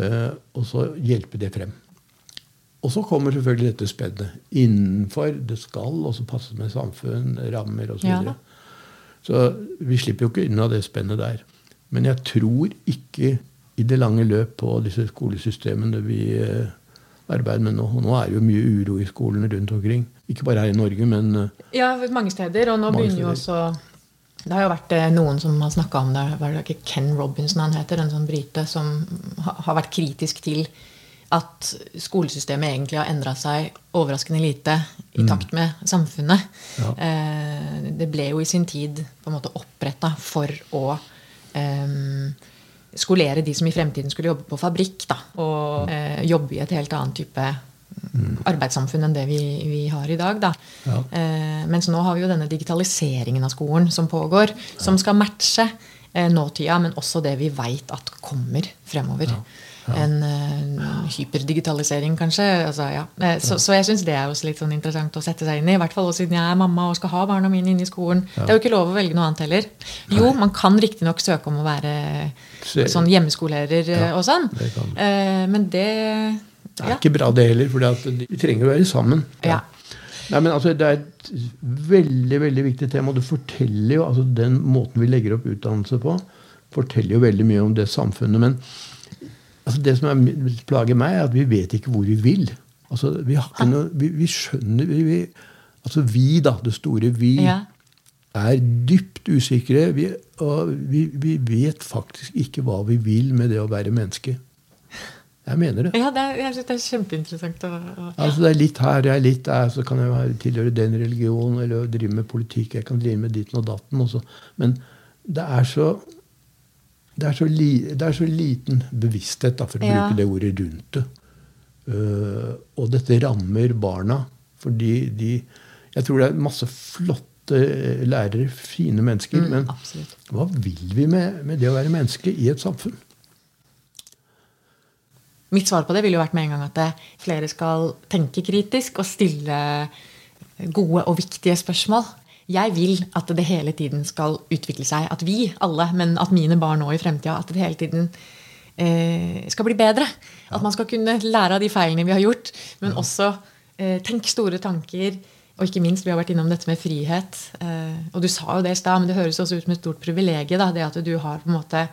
Uh, og så hjelpe det frem. Og så kommer selvfølgelig dette spennet. Innenfor det skal også passe med samfunn, rammer osv. Ja Så, da. Så vi slipper jo ikke unna det spennet der. Men jeg tror ikke i det lange løp på disse skolesystemene vi eh, arbeider med nå. Og nå er det jo mye uro i skolene rundt omkring. Ikke bare her i Norge, men eh, Ja, mange steder. Og nå begynner jo også Det har jo vært eh, noen som har snakka om det. Var det ikke Ken Robinson han heter? En sånn brite som har vært kritisk til at skolesystemet egentlig har endra seg overraskende lite i takt med samfunnet. Ja. Eh, det ble jo i sin tid på en måte oppretta for å um, skolere de som i fremtiden skulle jobbe på fabrikk. Da, og uh, jobbe i et helt annet type arbeidssamfunn enn det vi, vi har i dag. Da. Ja. Uh, mens nå har vi jo denne digitaliseringen av skolen som pågår, som skal matche uh, nåtida, men også det vi veit at kommer fremover. En uh, hyperdigitalisering, kanskje. Altså, ja. eh, så, så jeg syns det er også litt sånn interessant å sette seg inn i. I hvert fall siden jeg er mamma og skal ha barna mine inne i skolen. Det er jo ikke lov å velge noe annet heller. Jo, man kan riktignok søke om å være sånn hjemmeskolelærer eh, Ja, og sånn. det uh. Men det det er ikke bra, det heller. For vi trenger å være sammen. Ja. Nei, men altså, Det er et veldig veldig viktig tema. Det forteller jo, altså Den måten vi legger opp utdannelse på, forteller jo veldig mye om det samfunnet. Men altså, det som er, plager meg, er at vi vet ikke hvor vi vil. Altså, Vi noe, vi, vi skjønner vi, Altså vi, da. Det store vi. Ja. Er dypt usikre. Vi, og vi, vet faktisk ikke hva vi vil med det å være menneske. Jeg mener det. Ja, det er, jeg synes det er kjempeinteressant. Å, å, Altså Det er litt her, jeg er litt der, så kan jeg tilhøre den religionen eller drive med politikk. Jeg kan drive med ditten og datten også. Men det er så det er så, li, det er så liten bevissthet, da, for å Ja. bruke det ordet, rundt det. Uh, og dette rammer barna. Fordi de Jeg tror det er masse flotte lærere, fine mennesker. men absolutt. hva vil vi med, med det å være menneske i et samfunn? Mitt svar på det ville jo vært med en gang at flere skal tenke kritisk og stille gode og viktige spørsmål. Jeg vil at det hele tiden skal utvikle seg. At vi alle, men at mine barn nå i fremtida, at det hele tiden eh, skal bli bedre. At man skal kunne lære av de feilene vi har gjort, men også eh, tenke store tanker. Og ikke minst, vi har vært innom dette med frihet. Eh, og du sa jo det i stad, men det høres også ut som et stort privilegium. Det at du har på en måte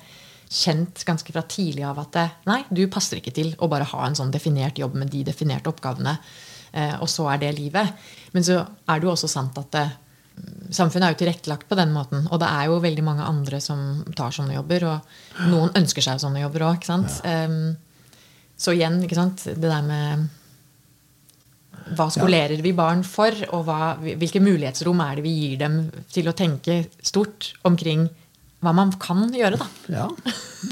kjent ganske fra tidlig av at det, nei, du passer ikke til å bare ha en sånn definert jobb med de definerte oppgavene, eh, og så er det livet. Men så er det jo også sant at det, samfunnet er jo tilrettelagt på den måten. Og det er jo veldig mange andre som tar sånne jobber, og noen ønsker seg sånne jobber òg. Ja. Um, så igjen, ikke sant, det der med hva skolerer vi barn for, og hva, hvilke mulighetsrom er det vi gir dem til å tenke stort omkring hva man kan gjøre, da? Ja,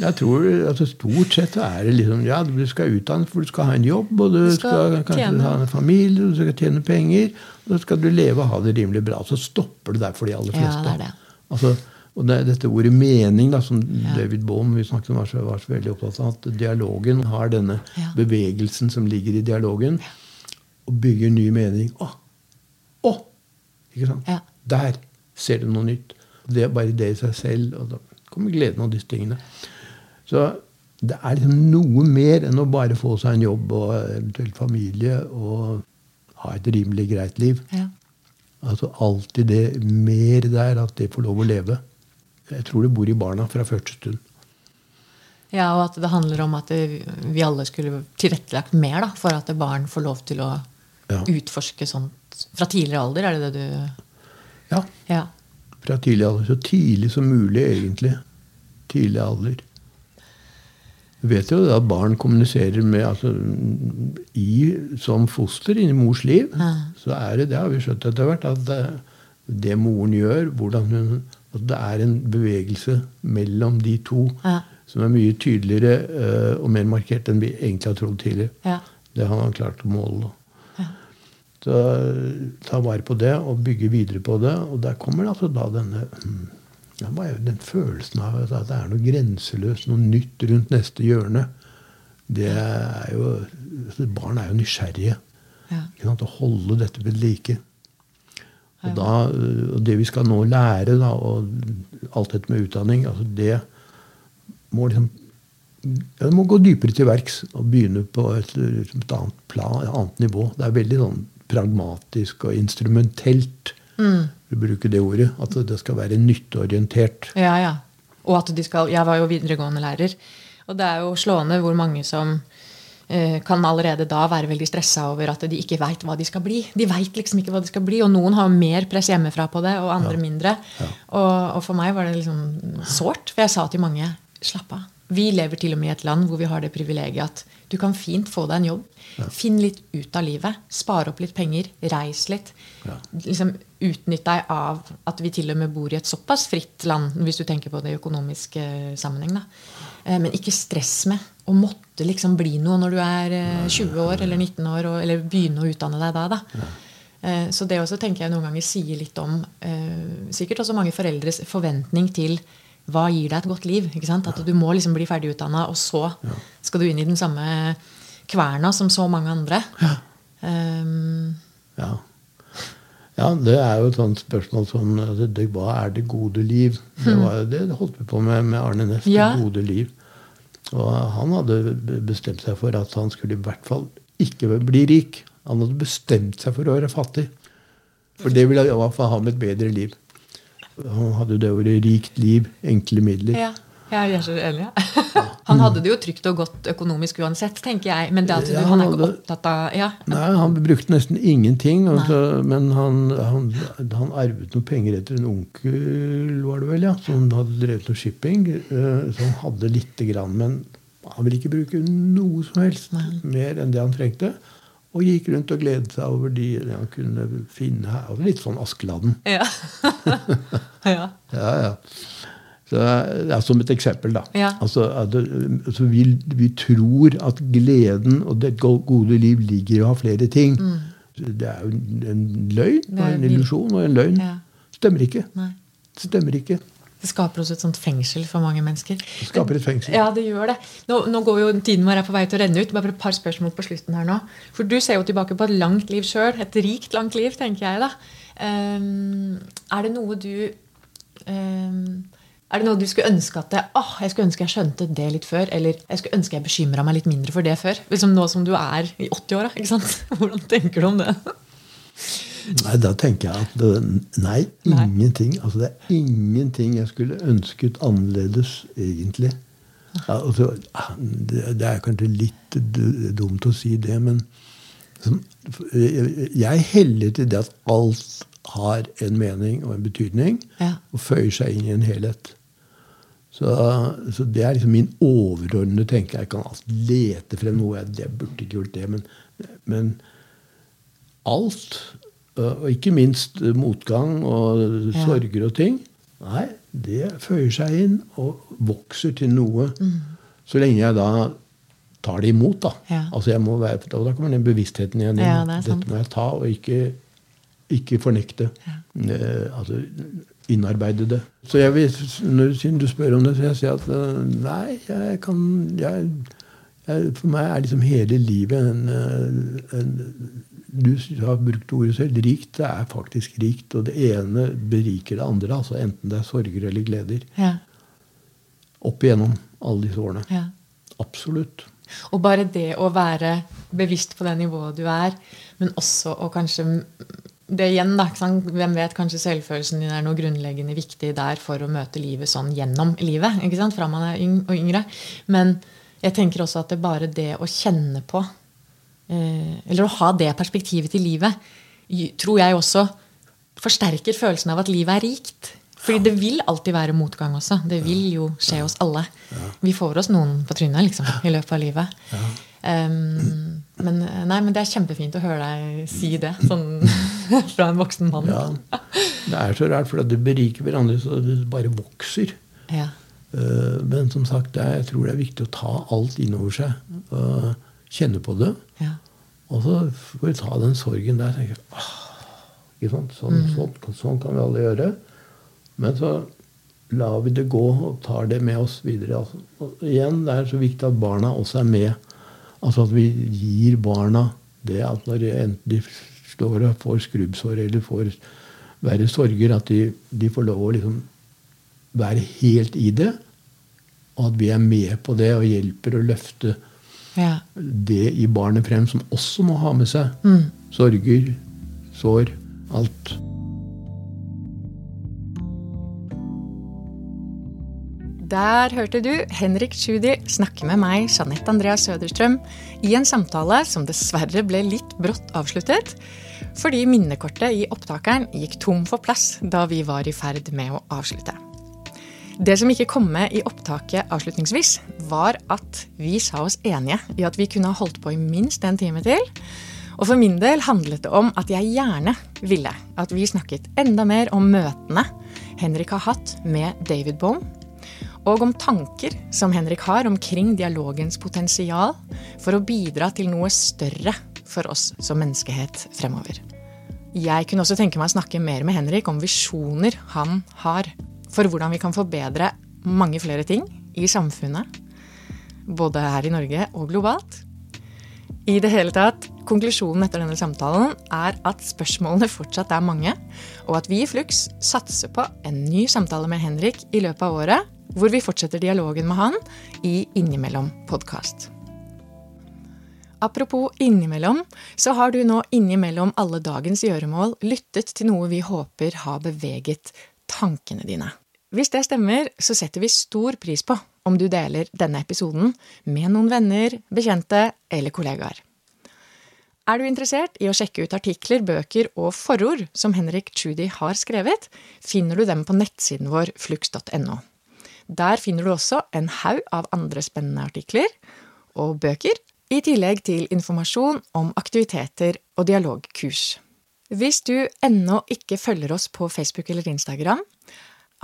jeg tror altså Stort sett er det liksom Ja, du skal utdanne for du skal ha en jobb, og du, du skal, skal kanskje ha en familie, du skal tjene penger, og så skal du leve og ha det rimelig bra. Så stopper det der for de aller fleste. Ja, det er det. Altså, og det, dette ordet mening, da, som ja. David Bohm vi snakket om, var så, var så veldig opptatt av, at dialogen har denne ja. bevegelsen som ligger i dialogen. Og bygger ny mening. Å! Å! Ikke sant? Ja. Der ser du noe nytt. Det er bare det i seg selv. Og da kommer gleden av disse tingene. Så det er liksom noe mer enn å bare få seg en jobb og eventuelt familie og ha et rimelig greit liv. Ja. Altså alltid det mer der at det får lov å leve. Jeg tror det bor i barna fra første stund. Ja, og at det handler om at vi alle skulle tilrettelagt mer da, for at barn får lov til å ja. utforske sånt fra tidligere alder? Er det det du ja. ja. Fra tidlig alder. Så tidlig som mulig, egentlig. Tidlig alder. Du vet jo at barn kommuniserer med altså, i, Som foster inni mors liv. Ja. Så er det det har vi skjønt etter hvert. at det, det moren gjør, hvordan hun at Det er en bevegelse mellom de to ja. som er mye tydeligere uh, og mer markert enn vi egentlig har trodd tidligere. Ja. Det har han klart å måle. Så ta vare på det og bygge videre på det. Og der kommer altså da denne ja, den følelsen av at det er noe grenseløst, noe nytt rundt neste hjørne. Det er jo, altså Barn er jo nysgjerrige. Ja. Å holde dette ved like. Og, da, og det vi skal nå lære, da, og alt dette med utdanning, altså det må liksom ja, må gå dypere til verks og begynne på et, et annet, plan, et annet nivå. Det er veldig sånn pragmatisk og instrumentelt. Mm. Vi bruker det ordet. At det skal være nytteorientert. Ja, ja. Og at de skal Jeg var jo videregående lærer. Og det er jo slående hvor mange som eh, kan allerede da være veldig stressa over at de ikke veit hva de skal bli. De veit liksom ikke hva de skal bli, og noen har mer press hjemmefra på det, og andre ja. mindre. Ja. Og, og, for meg var det liksom sårt, for jeg sa til mange slapp av. Vi lever til og med i et land hvor vi har det privilegiet at du kan fint få deg en jobb. Ja. Finn litt ut av livet. Spare opp litt penger. Reis litt. Ja. Liksom Utnytt deg av at vi til og med bor i et såpass fritt land, hvis du tenker på det i økonomisk sammenheng. Da. Eh, men ikke stress med å måtte liksom bli noe når du er 20 eh, år eller 19 år, eller begynne å utdanne deg da. da. Ja. Eh, så det også tenker jeg noen ganger sier litt om sikkert også mange foreldres forventning til hva gir deg et godt liv? At du må liksom bli ferdig utdanna, og så skal du inn i den samme kverna som så mange andre. Ja. Um, ja. ja. det er jo et sånt spørsmål sånn altså, det, Hva er det gode liv? Det, hmm. var, det holdt vi på med med Arne Næss. Ja. Det gode liv. Og han hadde bestemt seg for at han skulle i hvert fall ikke bli rik. Han hadde bestemt seg for å være fattig. For det ville i hvert fall ha med et bedre liv. Han hadde det ordet 'rikt liv, enkle midler'. Ja, jeg er så enig. han hadde det jo trygt og godt økonomisk uansett, tenker jeg. Men det at du, ja, han er ikke opptatt av ja. Nei, han brukte nesten ingenting. Altså, men han, han, han, arvet noen penger etter en onkel var det vel, ja, som hadde drevet noe shipping. Uh, så han hadde lite grann. Men han ville ikke bruke noe som helst mer enn det han trengte. Og gikk rundt og gledet seg over de han kunne finne her. Altså litt sånn Askeladden. Ja. ja. ja, ja. Så, ja, som et eksempel, da. Ja. Altså, altså vi, vi, tror at gleden og det gode liv ligger i å ha flere ting. Mm. Det er jo en løgn og en illusjon og en løgn. Ja. Stemmer ikke. Nei. Stemmer ikke. Det skaper også et sånt fengsel for mange mennesker. Det skaper et fengsel. Ja, det gjør det. Nå, nå går jo tiden vår er på vei til å renne ut. Bare et par spørsmål på slutten her nå. For du ser jo tilbake på et langt liv sjøl. Et rikt, langt liv, tenker jeg da. Um, er det noe du um, er det noe du skulle ønske at det, oh, jeg skulle ønske jeg skjønte det litt før? Eller jeg skulle ønske jeg bekymra meg litt mindre for det før? Liksom Nå som du er i 80-åra. Hvordan tenker du om det? Nei, da tenker jeg at det, nei, Nei. ingenting. Altså, det er ingenting jeg skulle ønsket annerledes, egentlig. Ja, altså, det, det er kanskje litt dumt å si det, men jeg jeg heller til det at alt har en mening og en betydning, Ja. og føyer seg inn i en helhet. Så, så det er liksom min overordnede tenke. Jeg kan alltid lete frem noe. Jeg, jeg burde ikke gjort det, men, men alt, øh, og ikke minst øh, motgang og Ja. sorger og ting, nei, det føyer seg inn og vokser til noe. Så lenge jeg da tar det imot, da. Ja. Altså jeg må være, da, da kommer den bevisstheten igjen inn. Ja, det. Dette må jeg ta, og ikke, ikke fornekte. Eh, altså innarbeide det. Så jeg vil, når, siden du spør om det, så jeg sier at eh, nei, jeg kan jeg, jeg, For meg er liksom hele livet en, eh, en Du har brukt ordet selv. Rikt. Det er faktisk rikt. Og det ene beriker det andre. altså Enten det er sorger eller gleder. Ja. Opp igjennom alle disse årene. ja. Absolutt. Og bare det å være bevisst på det nivået du er, men også å kanskje det igjen da? Hvem vet, kanskje selvfølelsen din er noe grunnleggende viktig der for å møte livet sånn gjennom livet. ikke sant? Fra man er yng og yngre. Men jeg tenker også at det er bare det å kjenne på, eller å ha det perspektivet i livet, tror jeg også forsterker følelsen av at livet er rikt. Fordi det vil alltid være motgang også. Det vil jo skje oss alle. Vi får oss noen på trynet liksom, i løpet av livet. Um, men, nei, men det er kjempefint å høre deg si det sånn, fra en voksen mann. Ja. Det er så rart, for det beriker hverandre så det bare vokser. Ja. Eh, Men som sagt, jeg tror det er viktig å ta alt innover seg. Og kjenne på det. Ja. Og så får vi ta den sorgen der. tenker jeg, «Åh, ikke sant? Sånn, sånn, sånn kan vi alle gjøre. Men så lar vi det gå og tar det med oss videre. Altså, og igjen, Det er så viktig at barna også er med. Altså at vi gir barna det at når de enten de står og får skrubbsår eller får verre sorger, at de, de får lov å liksom være helt i det. Og at vi er med på det og hjelper å løfte Ja. det i barnet frem, som også må ha med seg sorger, sår, alt. Der hørte du Henrik Tschudi snakke med meg, Jeanette Andrea Søderstrøm, i en samtale som dessverre ble litt brått avsluttet, fordi minnekortet i opptakeren gikk tom for plass da vi var i ferd med å avslutte. Det som ikke kom med i opptaket avslutningsvis, var at vi sa oss enige i at vi kunne ha holdt på i minst en time til. Og for min del handlet det om at jeg gjerne ville at vi snakket enda mer om møtene Henrik har hatt med David Bohm, og om tanker som Henrik har omkring dialogens potensial for å bidra til noe større for oss som menneskehet fremover. Jeg kunne også tenke meg å snakke mer med Henrik om visjoner han har for hvordan vi kan forbedre mange flere ting i samfunnet, både her i Norge og globalt. I det hele tatt, Konklusjonen etter denne samtalen er at spørsmålene fortsatt er mange, og at vi i Flux satser på en ny samtale med Henrik i løpet av året, hvor vi fortsetter dialogen med han i Innimellom podkast. Apropos innimellom, så har du nå innimellom alle dagens gjøremål lyttet til noe vi håper har beveget tankene dine. Hvis det stemmer, så setter vi stor pris på om du deler denne episoden med noen venner, bekjente eller kollegaer. Er du interessert i å sjekke ut artikler, bøker og forord som Henrik Tschudi har skrevet, finner du dem på nettsiden vår flux.no. Der finner du også en haug av andre spennende artikler og bøker, i tillegg til informasjon om aktiviteter og dialogkurs. Hvis du ennå ikke følger oss på Facebook eller Instagram,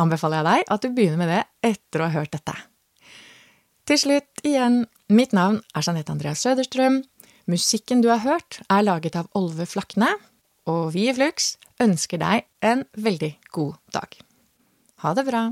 anbefaler jeg deg at du begynner med det etter å ha hørt dette. Til slutt igjen, mitt navn er Jeanette Andreas Søderstrøm. Musikken du har hørt, er laget av Olve Flakne, og vi i Flux ønsker deg en veldig god dag. Ha det bra!